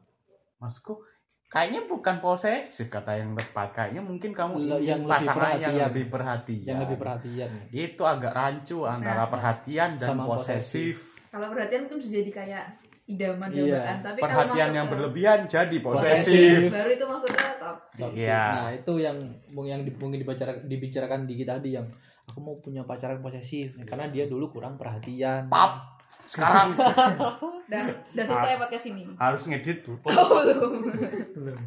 maksudku kayaknya bukan posesif kata yang tepat kayaknya mungkin kamu Le- ingin yang lebih pasangan yang perhatian. lebih perhatian yang lebih perhatian. itu agak rancu antara Nah. perhatian dan Sama posesif kalau perhatian mungkin bisa jadi kayak idaman Iya. tapi kalau perhatian yang ke berlebihan jadi Posesif. posesif baru itu masuknya toxic. Iya. Nah itu yang yang mungkin dibicarakan dibicarakan di kita tadi yang aku mau punya pacar yang posesif karena dia dulu kurang perhatian. pap sekarang dan dan selesai podcast ini harus ngedit tuh oh belum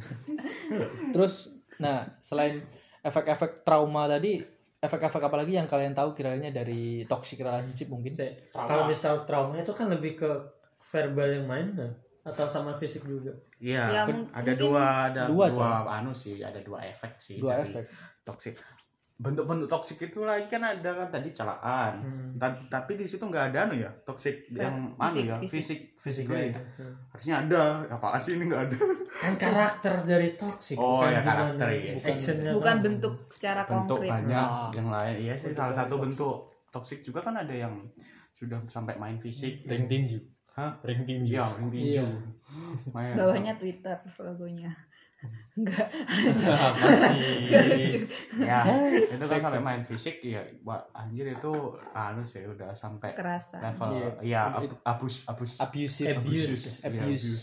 Terus, nah selain efek-efek trauma tadi, efek-efek apa lagi yang kalian tahu kiranya dari toxic relationship mungkin? Kalau misal trauma itu kan lebih ke verbal yang main nggak? atau sama fisik juga? Iya, Ya, kan ada dua ada Dua, dua, Cak. anu sih, ada dua efek sih Dua dari efek. toxic. Bentuk-bentuk toxic itu lagi kan ada kan tadi celaan. Hmm. Ta- tapi di situ nggak ada anu ya, toxic yang anu fisik, ya, fisik. fisik fisik ya. Harusnya ada. Apa sih ini nggak ada? Kan karakter dari toxic. Oh, bukan ya, karakter. Actionnya bukan bentuk secara bentuk konkret banyak Nah. yang lain. Iya sih Bentuk salah satu toxic. bentuk toxic juga kan ada yang sudah sampai main fisik. ring tinju Hah? ring tinju Iya, ring tinju. Iya. Main. bawahnya Twitter logonya enggak masih ya itu kan sampai main fisik ya wah, anjir itu anu sih udah sampai kerasa level Iya. ya ab- abus abus Abusive. Abuse. Iya, Abuse.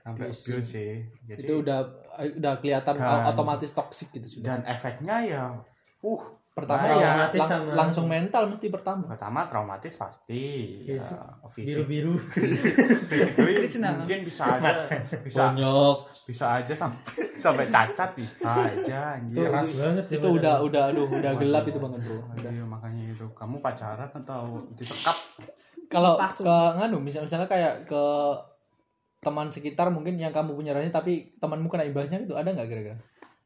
sampai Abuse. abuse sih jadi Itu udah udah kelihatan Dan- otomatis toxic gitu sudah. dan efeknya ya uh Pertama lang- Traumatis lang- sama- langsung mental mesti pertama. pertama traumatis pasti ya, Fisik. fisik biru-biru. physically mungkin bisa aja bisa bonyok bisa aja sampai sampai cacat bisa aja anjir Keras banget ya, Itu badannya. udah udah aduh udah gelap itu banget bro. Iya, makanya itu kamu pacaran atau disekap Kalau ke nganu misal- misalnya kayak ke teman sekitar mungkin yang kamu punya rasanya tapi temanmu kena imbasnya itu ada nggak kira-kira?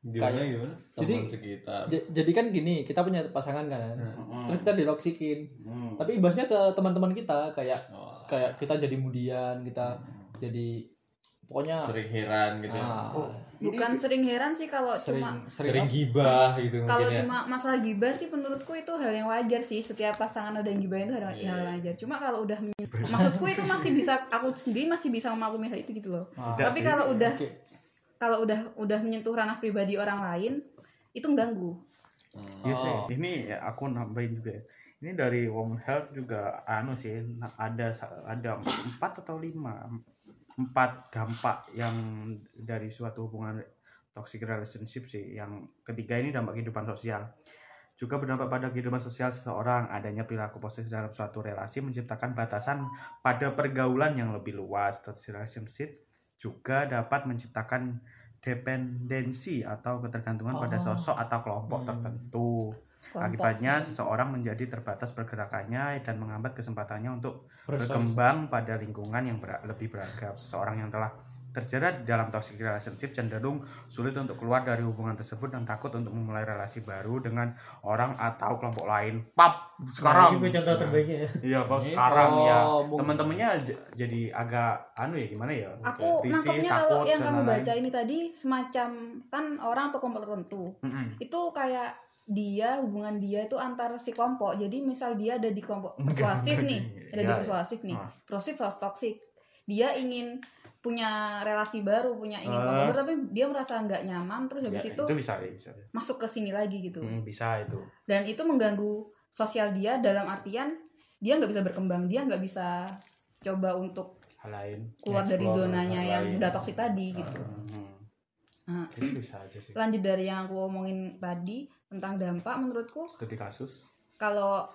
Gimana Kayak- gimana? jadi- teman sekitar. J- jadi kan gini kita punya pasangan kan. Hmm. terus kita ditoksikin Hmm. tapi imbasnya ke teman-teman kita kayak Oh, kayak kita jadi mudian kita jadi pokoknya sering heran gitu ah, Oh, bukan sering heran sih kalau sering cuma sering, sering gibah gitu kalau mungkin ya. cuma masalah gibah sih menurutku itu hal yang wajar sih. Setiap pasangan ada yang gibahin itu hal, Iya. hal yang wajar. Cuma kalau udah menye- maksudku itu masih bisa aku sendiri masih bisa memaklumi hal itu gitu loh. Ah, tapi kalau udah oke. Kalau udah udah menyentuh ranah pribadi orang lain itu mengganggu. Iya Oh. sih. Ini ya, aku nambahin juga. ya. Ini dari Women Health juga anu sih ada ada empat atau lima empat dampak yang dari suatu hubungan toxic relationship sih. Yang ketiga ini dampak kehidupan sosial. juga berdampak pada kehidupan sosial seseorang. Adanya perilaku posesif dalam suatu relasi menciptakan batasan pada pergaulan yang lebih luas. Toxic relationship juga dapat menciptakan dependensi atau ketergantungan pada Oh. sosok atau kelompok Hmm. tertentu. Kelompok. Akibatnya seseorang menjadi terbatas pergerakannya dan menghambat kesempatannya untuk berkembang pada lingkungan yang ber- lebih beragam. Seseorang yang telah terjerat di dalam toxic relationship cenderung sulit untuk keluar dari hubungan tersebut dan takut untuk memulai relasi baru dengan orang atau kelompok lain. Pap sekarang. Nah, ini contoh terbaiknya ya. Iya, sekarang ya oh, mungkin- teman-temannya jadi agak anu ya gimana ya? Aku Risih, nangkepnya kalau takut, yang dan kamu lain-lain. baca ini tadi semacam kan orang atau kelompok tertentu. Mm-mm. Itu kayak dia hubungan dia itu antar si kelompok. Jadi misal dia ada di kelompok persuasif nih, ada di Iya, persuasif nih. Ah. Persuasif versus toxic. Dia ingin punya relasi baru, punya ingin Ah. kelompok baru, tapi dia merasa nggak nyaman terus habis Ya, itu itu bisa ya, bisa. ya. masuk ke sini lagi gitu. Mm, bisa itu. Dan itu mengganggu sosial dia dalam artian dia nggak bisa berkembang, dia nggak bisa coba untuk Hal lain. keluar dari Explore zonanya hal yang lain. udah toksik tadi gitu. Hmm. Nah, Itu bisa aja sih. lanjut dari yang aku omongin tadi tentang dampak menurutku Studi kasus. kalau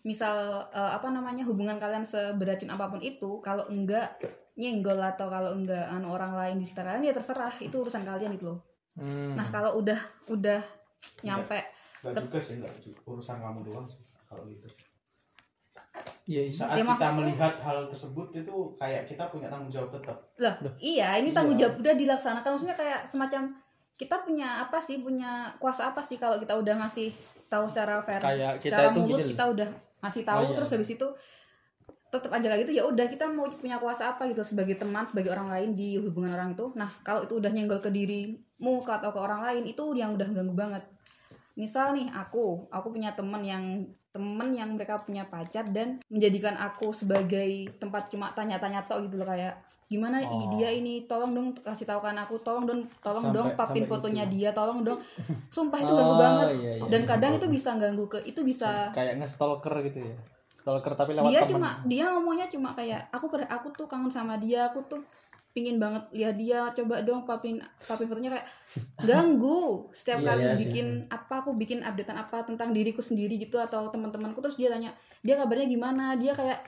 misal eh, apa namanya hubungan kalian seberacun apa pun itu kalau enggak nyenggol atau kalau enggak anu orang lain di sekitar kalian ya terserah itu urusan kalian itu loh Hmm. nah kalau udah udah nyampe Enggak juga sih, enggak urusan kamu doang sih kalau gitu. Iya, iya. Saat Ya, kita melihat hal tersebut itu kayak kita punya tanggung jawab tetap. lah iya ini tanggung Iya. jawab udah dilaksanakan maksudnya kayak semacam kita punya apa sih punya kuasa apa sih kalau kita udah ngasih tahu secara fair Kayak kita secara itu mulut gini kita udah ngasih tahu Oh, iya. terus habis itu tetap aja lagi itu ya udah kita mau punya kuasa apa gitu sebagai teman sebagai orang lain di hubungan orang itu nah kalau itu udah nyenggol ke dirimu atau ke orang lain itu yang udah ganggu banget misal nih aku aku punya temen yang temen yang mereka punya pacar dan menjadikan aku sebagai tempat cuma tanya-tanya tok gitu loh kayak gimana Oh. dia ini tolong dong kasih tahukan aku tolong dong tolong Sampai- dong papin sampai fotonya itu. dia tolong dong sumpah itu ganggu Oh, banget iya, iya. dan kadang itu bisa ganggu ke itu bisa kayak nge-stalker gitu ya. Stalker tapi lewat dia teman. cuma dia ngomongnya cuma kayak aku pada aku tuh kangen sama dia aku tuh pingin banget lihat dia coba dong papin papin fotonya kayak ganggu setiap Iya, kali iya sih. bikin apa aku bikin updatean apa tentang diriku sendiri gitu atau teman-temanku terus dia tanya dia kabarnya gimana dia kayak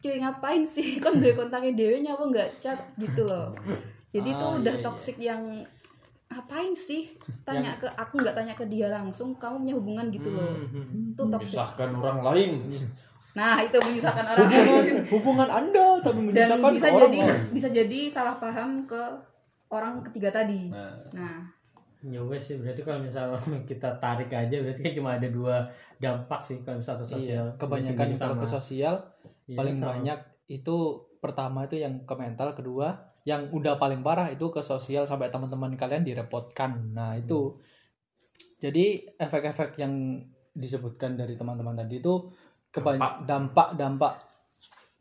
cuy ngapain sih kon gue kontaknya dewenya apa nggak chat gitu loh jadi itu Ah, udah iya, iya. toxic yang ngapain sih tanya ke aku nggak tanya ke dia langsung kamu punya hubungan gitu loh Hmm. itu toxic Menyusahkan orang lain. nah itu menyusahkan orang hubungan hubungan Anda tapi dan menyusahkan bisa orang jadi lain. bisa jadi salah paham ke orang ketiga tadi Nah, nah Ya wes sih berarti kalau misalnya kita tarik aja berarti kan cuma ada dua dampak sih kalau misalnya ke sosial. Iya, kebanyakan kalau ke sosial Iya, paling sama. banyak itu pertama itu yang ke mental kedua yang udah paling parah itu ke sosial sampai teman-teman kalian direpotkan. Nah itu. Jadi efek-efek yang disebutkan dari teman-teman tadi itu kebanyakan dampak-dampak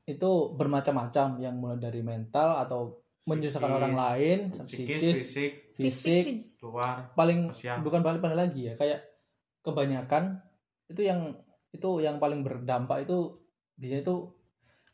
itu bermacam-macam. Yang mulai dari mental atau menyusahkan orang lain Psikis, psikis fisik, fisik sih luar, paling sosial. bukan paling paling lagi ya kayak kebanyakan itu yang itu yang paling berdampak itu biasanya itu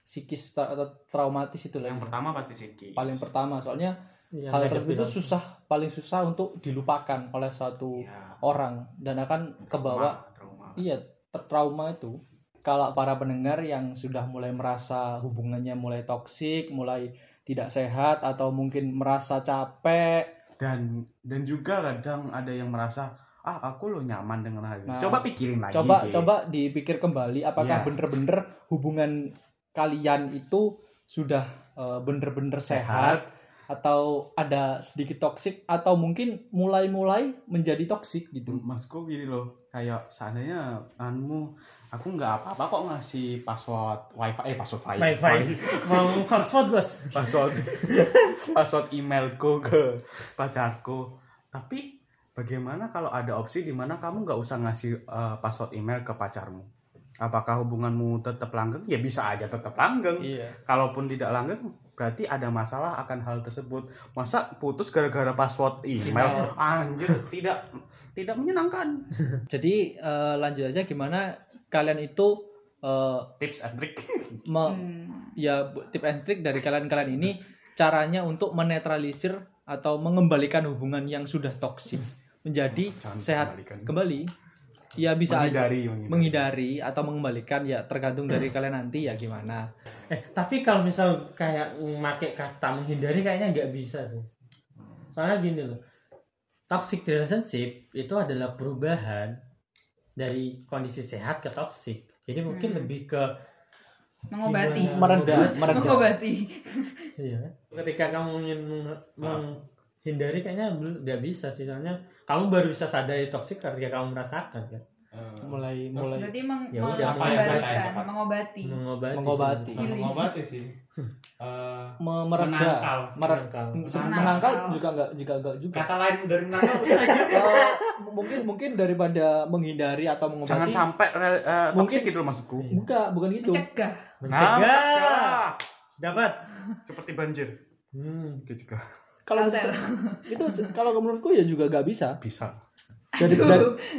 psikis atau traumatis itu lah Yang pertama pasti psikis. paling pertama soalnya Yang hal tersebut itu susah paling susah untuk dilupakan oleh suatu Iya, orang dan akan kebawa trauma. iya trauma itu kalau para pendengar yang sudah mulai merasa hubungannya mulai toksik mulai tidak sehat atau mungkin merasa capek Dan dan juga kadang ada yang merasa ah aku lo nyaman dengan hal ini. Nah, coba pikirin lagi. coba coba dipikir kembali apakah Iya. bener-bener hubungan kalian itu sudah eh, bener-bener sehat, atau ada sedikit toksik atau mungkin mulai-mulai menjadi toksik gitu? Masku gini loh, kayak seandainya anmu aku nggak apa-apa kok ngasih password wifi eh password wifi, Wifi. mau hotspot bos. password. Password emailku ke pacarku. Tapi bagaimana kalau ada opsi di mana kamu nggak usah ngasih eh, password email ke pacarmu apakah hubunganmu tetap langgeng? Ya bisa aja tetap langgeng. Iya. Kalaupun tidak langgeng berarti ada masalah akan hal tersebut. Masa putus gara-gara password email? Anjir tidak tidak menyenangkan. Jadi eh, lanjut aja gimana kalian itu eh, tips and trick. me- Hmm. ya bu- tip and trick dari kalian-kalian ini caranya untuk menetralisir atau mengembalikan hubungan yang sudah toksik. Menjadi Jangan sehat dikembalikan. kembali ya bisa aja menghindari, menghindari. menghindari atau mengembalikan ya tergantung dari kalian nanti ya gimana Eh, tapi kalau misal kayak memakai kata menghindari kayaknya nggak bisa sih. Soalnya gini loh. Toxic relationship itu adalah perubahan dari kondisi sehat ke toxic. Jadi mungkin Hmm. lebih ke Mengobati. Mereda Mengobati. iya. Ketika kamu ingin meng- menghindari kayaknya belum- nggak bisa sih soalnya kamu baru bisa sadar itu toxic ketika kamu merasakan kan. Eh, mulai Terus mulai Berarti meng- Ya meng- udah, apa yang mengembalikan, mengobati. Mengobati. Mengobati. Healing. mengobati sih Eh, mereda Menangkal. Menangkal. Menangkal. juga enggak juga enggak juga kata lain dari menangkal Eh, mungkin mungkin daripada menghindari atau mengobati jangan sampai eh, Mungkin- gitu loh maksudku bukan bukan gitu Mencegah. Mencegah. mencegah. Dapat. seperti banjir Hmm. Mencegah. Kalau itu kalau menurutku ya juga gak bisa. Bisa. Dari-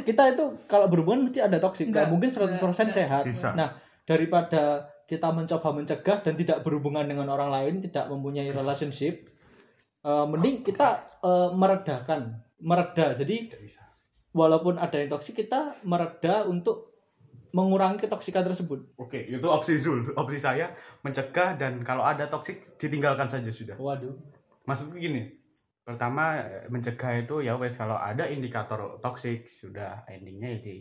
kita itu kalau berhubungan mesti ada toksik Enggak, nggak mungkin 100% enggak, sehat. Bisa. nah daripada kita mencoba mencegah dan tidak berhubungan dengan orang lain tidak mempunyai relationship eh, mending kita eh, meredakan mereda. Jadi tidak bisa. walaupun ada yang toksik kita mereda untuk mengurangi ketoksikan tersebut. Oke itu opsi Zul. Opsi saya mencegah dan kalau ada toxic ditinggalkan saja sudah. Waduh maksudku gini pertama eh, mencegah itu ya wes kalau ada indikator toxic sudah endingnya ya di,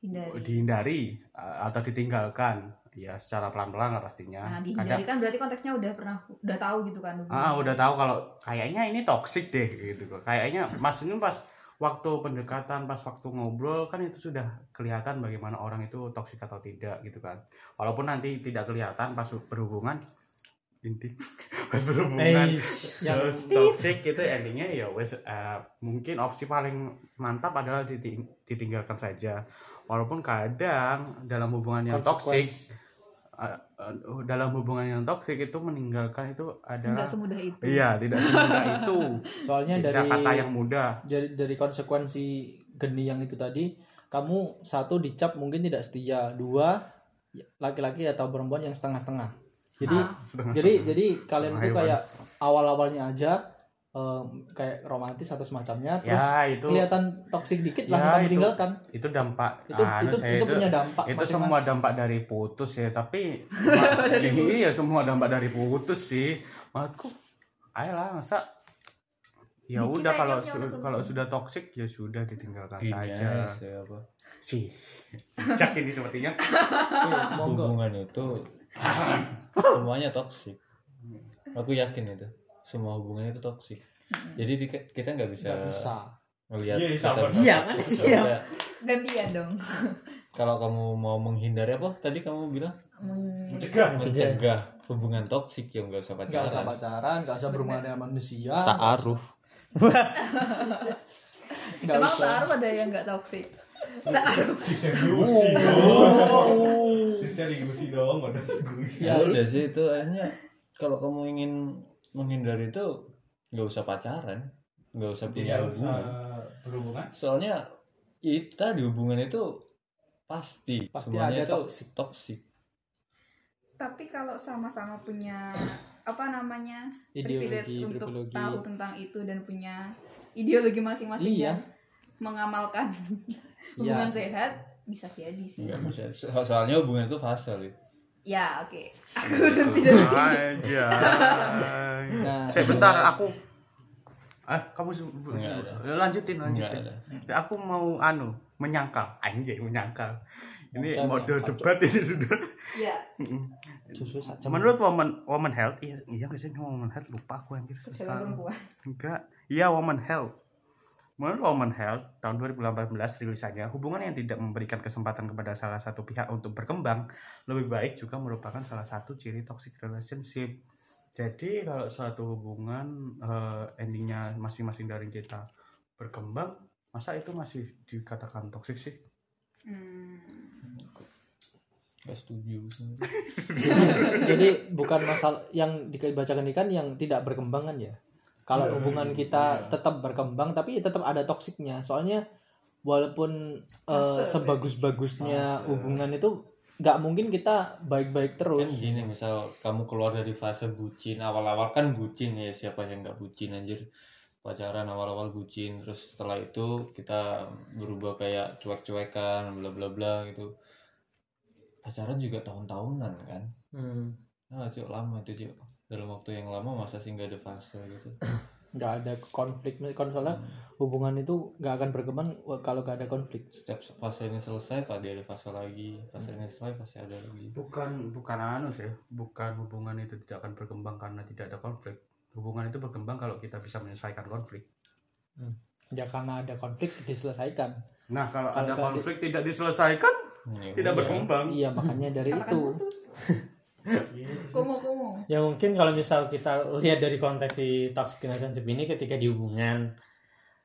Hindari. dihindari eh, atau ditinggalkan. Ya secara pelan-pelan lah pastinya. Nah, Kadang- dihindari kan berarti konteksnya udah pernah udah tahu gitu kan ah udah tahu kalau kayaknya ini toxic deh gitu. Kok kayaknya maksudnya pas waktu pendekatan pas waktu ngobrol kan itu sudah kelihatan bagaimana orang itu toxic atau tidak gitu kan. Walaupun nanti tidak kelihatan pas berhubungan intim pas berhubungan. Eish. yang terus toxic itu endingnya ya wes eh, mungkin opsi paling mantap adalah diting- ditinggalkan saja. Walaupun kadang dalam hubungan yang toxic eh, eh, dalam hubungan yang toxic itu meninggalkan itu adalah nggak semudah itu. Iya tidak semudah itu. Soalnya tidak dari kata yang mudah. dari dari konsekuensi geni yang itu tadi kamu satu dicap mungkin tidak setia dua laki-laki atau perempuan yang setengah-setengah jadi Ah. Setengah-setengah. jadi jadi kalian tuh Hewan. kayak awal-awalnya aja em, kayak romantis atau semacamnya terus ya itu kelihatan toksik dikit Ya, langsung kamu itu- tinggalkan itu dampak itu anu itu saya itu itu punya dampak itu masing-masing. semua dampak dari putus ya tapi cuma- iya semua dampak dari putus sih maksudku ayolah masa ya Dikit udah kalau su- kalau sudah toxic ya sudah ditinggalkan Gini saja aja sih, apa. sih bijak ini sepertinya hubungan itu semuanya toksik aku yakin itu. Semua hubungan itu toksik jadi di- kita nggak bisa, bisa. melihat Iya, kita. Iya, kan? Soalnya gantian dong. Kalau kamu mau menghindari apa? Tadi kamu bilang? Men- mencegah. Mencegah. Hubungan toksik ya nggak usah nggak usah pacaran. pacaran nggak usah berhubungan dengan manusia. Taaruf. Nggak emang usah. taruh ada yang nggak taruh diseriusi dong diseriusi dong. Udah Ya, udah sih itu akhirnya kalau kamu ingin menghindari itu nggak usah pacaran nggak usah punya tidak usah hubungan. berhubungan. Soalnya kita di hubungan itu pasti, Pasti semuanya ada itu toxic. toksik tapi kalau sama-sama punya apa namanya Ideologi, privilege untuk privilogi. tahu tentang itu dan punya ideologi masing-masing Iya. yang mengamalkan hubungan sehat bisa jadi sih. Nggak bisa. So- soalnya hubungan itu fase Lid. ya oke. Aku berhenti dari sini. Aja Nah, saya bentar aku ah kamu ada. lanjutin nggak lanjutin. ada. Aku mau anu menyangkal. Anjay menyangkal. Ini Macam mode menyangkal, debat ini sudah. Ya. Susu saja. Menurut woman woman health iya iya nggak sih? Woman health lupa aku yang kesehatan perempuan. Enggak iya woman health menurut woman health tahun 2018 rilisannya hubungan yang tidak memberikan kesempatan kepada salah satu pihak untuk berkembang lebih baik juga merupakan salah satu ciri toxic relationship. Jadi kalau suatu hubungan eh, endingnya masing-masing dari kita berkembang masa itu masih dikatakan toxic sih? Hmm. nggak setuju. Jadi bukan masalah yang dibacakan ini kan yang tidak berkembang kan ya kalau Iya, hubungan iya. kita tetap berkembang tapi tetap ada toksiknya soalnya walaupun Fase. sebagus-bagusnya hubungan itu nggak mungkin kita baik-baik kan terus gini misal kamu keluar dari fase bucin awal-awal kan bucin ya siapa yang nggak bucin anjir pacaran awal-awal bucin terus setelah itu kita berubah kayak cuek-cuekan bla bla bla gitu pacaran juga tahun-tahunan kan Hmm. nah cuk lama itu cuk dalam waktu yang lama masa sih nggak ada fase gitu. Nggak ada konflik. Kan soalnya hubungan itu nggak akan berkembang kalau nggak ada konflik. Setiap fase ini selesai tadi ada fase lagi. Fase ini selesai fase ada lagi. Bukan bukan anu sih. Bukan hubungan itu tidak akan berkembang karena tidak ada konflik. Hubungan itu berkembang kalau kita bisa menyelesaikan konflik. Ya karena ada konflik diselesaikan. Nah kalau, Kalau ada konflik tidak diselesaikan Ya tidak udah. berkembang. Iya makanya dari itu. Komo komo. Ya mungkin kalau misal kita lihat dari konteks si toxic relationship ini ketika di hubungan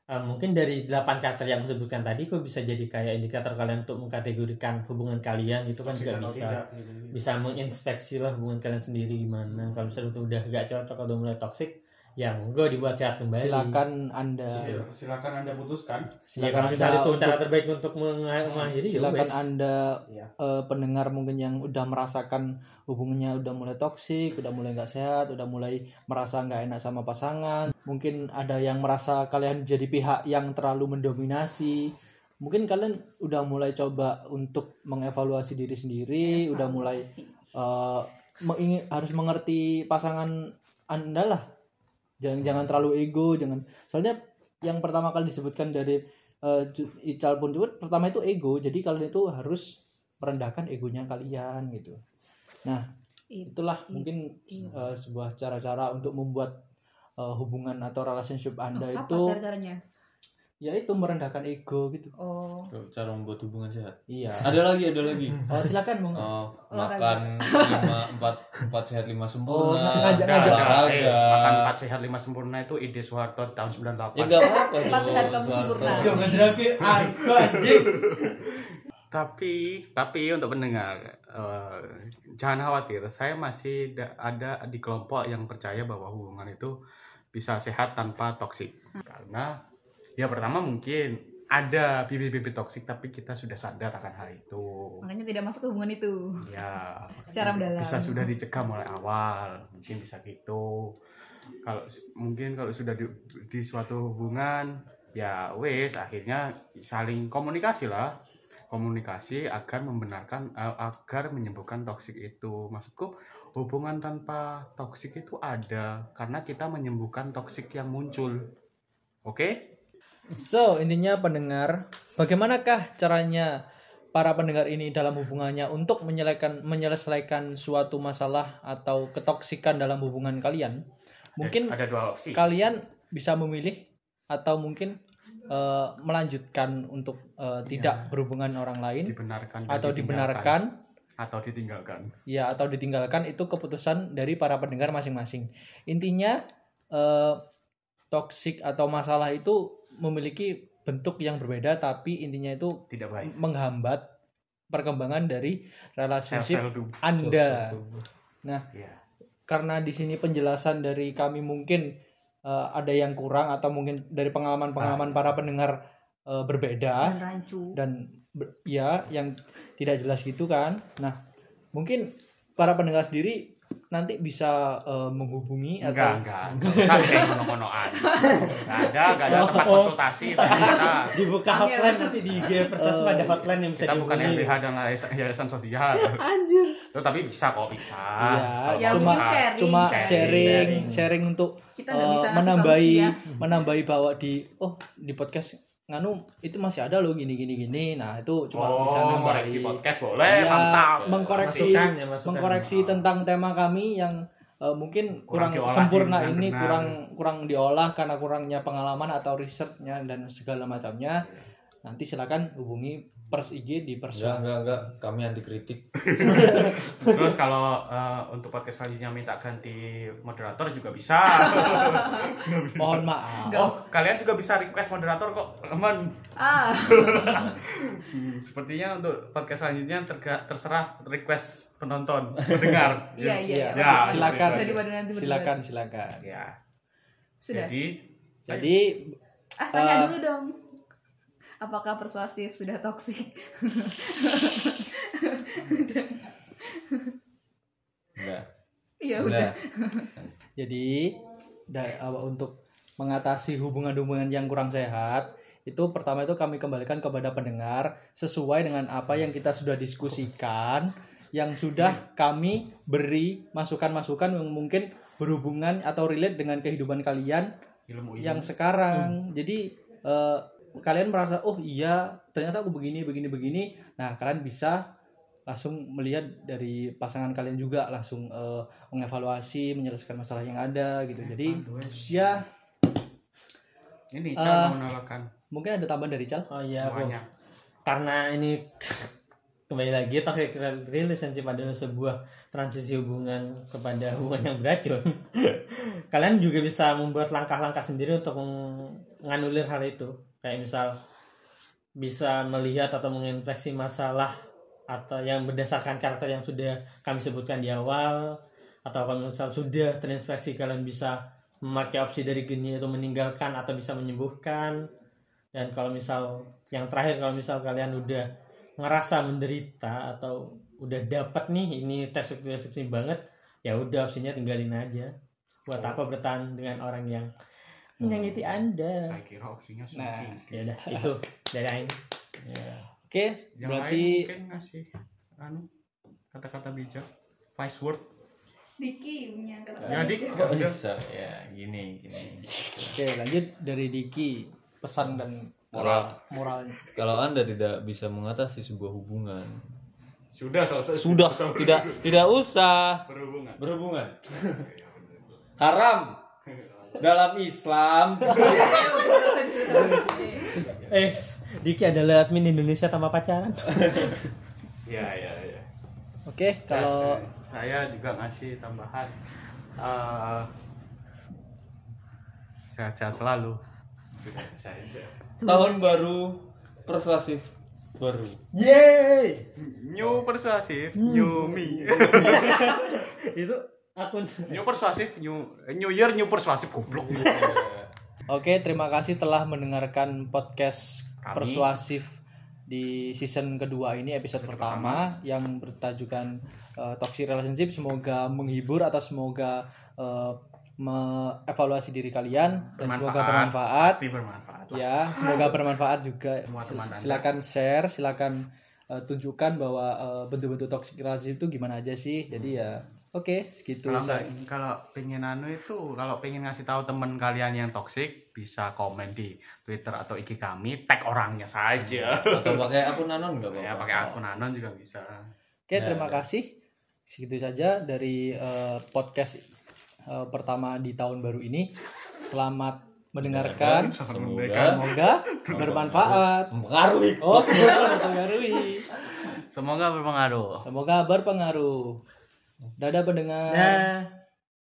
eh, mungkin dari 8 karakter yang aku sebutkan tadi kok bisa jadi kayak indikator kalian untuk mengkategorikan hubungan kalian itu kan juga bisa tidak, gitu. bisa menginspeksi lah hubungan kalian sendiri gimana kalau misalnya udah gak cocok atau mulai toxic ya monggo dibuat sehat kembali. Silakan anda. Sil- silakan anda putuskan. Ya kalau misalnya itu cara terbaik untuk menga- mengakhiri ya silakan wes. anda Iya. eh, pendengar mungkin yang udah merasakan hubungannya udah mulai toksik udah mulai nggak sehat udah mulai merasa nggak enak sama pasangan. Mungkin ada yang merasa kalian jadi pihak yang terlalu mendominasi. Mungkin kalian udah mulai coba untuk mengevaluasi diri sendiri udah mulai eh, mengingin- harus mengerti pasangan anda lah jangan jangan terlalu ego jangan. Soalnya yang pertama kali disebutkan dari Ju- Ical pun juga pertama itu ego. Jadi kalian itu harus merendahkan egonya kalian gitu. Nah It- itulah it- mungkin eh, sebuah cara-cara untuk membuat eh, hubungan atau relationship anda Apa itu cara-caranya? Yaitu merendahkan ego gitu. Oh, cara membuat hubungan sehat. Iya. Ada lagi ada lagi. Oh silakan Bung. Oh, makan lima empat empat sehat lima Oh, sempurna. Ngajak- Enggak, ngajak. Eh, olahraga makan 4 sehat 5 sempurna itu ide Soeharto tahun 98 ya nggak apa-apa Empat sehat kamu sempurna. tapi tapi untuk pendengar eh, jangan khawatir. Saya masih da- ada di kelompok yang percaya bahwa hubungan itu bisa sehat tanpa toksik. Karena ya pertama mungkin ada bibit-bibit toksik tapi kita sudah sadar akan hal itu. Makanya tidak masuk ke hubungan itu. ya Secara mendalam. bisa sudah dicegah mulai awal mungkin bisa gitu. Kalau mungkin kalau sudah di, di suatu hubungan ya wes akhirnya saling komunikasi lah. Komunikasi agar membenarkan eh, agar menyembuhkan toksik itu. Maksudku hubungan tanpa toksik itu ada karena kita menyembuhkan toksik yang muncul. Oke So, intinya pendengar, bagaimanakah caranya para pendengar ini dalam hubungannya untuk menyelesaikan menyelesaikan suatu masalah atau ketoksikan dalam hubungan kalian? Mungkin ada dua opsi kalian bisa memilih atau mungkin eh, melanjutkan untuk eh, tidak berhubungan orang lain dibenarkan atau ditinggalkan. dibenarkan atau ditinggalkan ya atau ditinggalkan itu keputusan dari para pendengar masing-masing. Intinya eh, toksik atau masalah itu memiliki bentuk yang berbeda tapi intinya itu tidak baik menghambat perkembangan dari relationship tubuh Anda. Nah, ya karena di sini penjelasan dari kami mungkin eh, ada yang kurang atau mungkin dari pengalaman-pengalaman para pendengar eh, berbeda Dan rancu. dan ber- ya yang tidak jelas gitu kan. Nah, mungkin para pendengar sendiri nanti bisa eh, menghubungi enggak atau enggak enggak usah kayak mono-monoan enggak ada enggak ada tempat Oh. konsultasi tempat kita dibuka Angel. hotline nanti di IG Persas ada hotline yang bisa kita bukan LBH dan yayasan yayasan sosial anjir Loh, tapi bisa kok bisa ya, Kalau Ya, mau cuma sharing, cuma sharing. sharing Sharing. sharing untuk Kita eh, bisa menambahi ya. menambahi bahwa di oh di podcast nganu itu masih ada loh gini gini gini. Nah itu cuma oh bisa nambahi koreksi podcast boleh Ya, mantap. mengkoreksi Masukan ya, masukan. mengkoreksi tentang tema kami yang eh, mungkin Kurang kurang, sempurna dengan ini benar. kurang kurang diolah karena kurangnya pengalaman atau risetnya dan segala macamnya. Nanti silakan hubungi pers IG di enggak persuas enggak enggak kami anti kritik terus kalau eh, untuk podcast selanjutnya minta ganti moderator juga bisa mohon maaf Enggak. oh kalian juga bisa request moderator kok teman Ah, sepertinya untuk podcast selanjutnya terga- terserah request penonton pendengar iya iya. Iya. Ya, silakan gitu. Nanti berdebat. silakan silakan ya Sudah. jadi jadi Ah, tanya Eh, dulu dong. Apakah persuasif sudah toksik? enggak Iya udah udah. jadi untuk mengatasi hubungan-hubungan yang kurang sehat itu pertama itu kami kembalikan kepada pendengar sesuai dengan apa yang kita sudah diskusikan yang sudah kami beri masukan-masukan yang mungkin berhubungan atau relate dengan kehidupan kalian ilmu yang sekarang jadi eh, kalian merasa oh iya ternyata aku begini begini begini. Nah kalian bisa langsung melihat dari pasangan kalian juga langsung eh, mengevaluasi menyelesaikan masalah yang ada gitu. Jadi ya. Ini Eh, Cal mau menolakkan mungkin ada tambahan dari Cal? Oh iya aku semuanya. Karena ini kembali lagi toxic relationship adalah sebuah transisi hubungan kepada hubungan yang beracun. Kalian juga bisa membuat langkah-langkah sendiri untuk menganulir hal itu kayak misal bisa melihat atau menginfeksi masalah atau yang berdasarkan karakter yang sudah kami sebutkan di awal atau kalau misal sudah terinfeksi kalian bisa memakai opsi dari geni itu meninggalkan atau bisa menyembuhkan. Dan kalau misal yang terakhir kalau misal kalian udah ngerasa menderita atau udah dapat nih ini tes relationship banget ya udah opsinya tinggalin aja. Buat apa bertahan dengan orang yang menyakiti anda. Saya kira opsinya suci. Nah, ya udah. Itu dari Aing oke yang berarti lain mungkin ngasih anu kata-kata bijak. Wise word. Diki punya kata ya dik Kok bisa. Ya gini gini. Oke lanjut dari Diki. Pesan dan Kalau moralnya. Kalau anda tidak bisa mengatasi sebuah hubungan, sudah selesai. Sudah. Tidak tidak usah. Berhubungan. Berhubungan. Haram dalam Islam. eh Diki adalah admin Indonesia tanpa pacaran. Ya ya ya oke kalau saya juga ngasih tambahan. Eh, sehat-sehat selalu. Tahun baru persuasif. Baru. yeay! New persuasif new me. Itu akun new persuasif new new year new persuasif goblok Oke, terima kasih telah mendengarkan podcast Kami. persuasif di season kedua ini episode pertama yang bertajukan uh, toxic relationship. Semoga menghibur atau semoga uh, mengevaluasi diri kalian dan semoga bermanfaat. pasti bermanfaat lah. Ya, semoga bermanfaat juga. Semua teman. Silakan share, silakan uh, tunjukkan bahwa uh, bentuk-bentuk toxic relationship itu gimana aja sih. Jadi ya, oke, segitu. kalau nggak kalau pengen anu itu kalau pengen ngasih tahu teman kalian yang toksik bisa komen di Twitter atau IG kami tag orangnya saja Atau pakai akun anon nggak apa-apa. ya pakai akun anon juga bisa Oke, terima kasih. Segitu saja dari eh, podcast eh, pertama di tahun baru ini. Selamat mendengarkan. Semoga Semoga bermanfaat. mempengaruhi. Oh, semoga berpengaruhi. semoga berpengaruh Semoga berpengaruh. Dadah pendengar. nah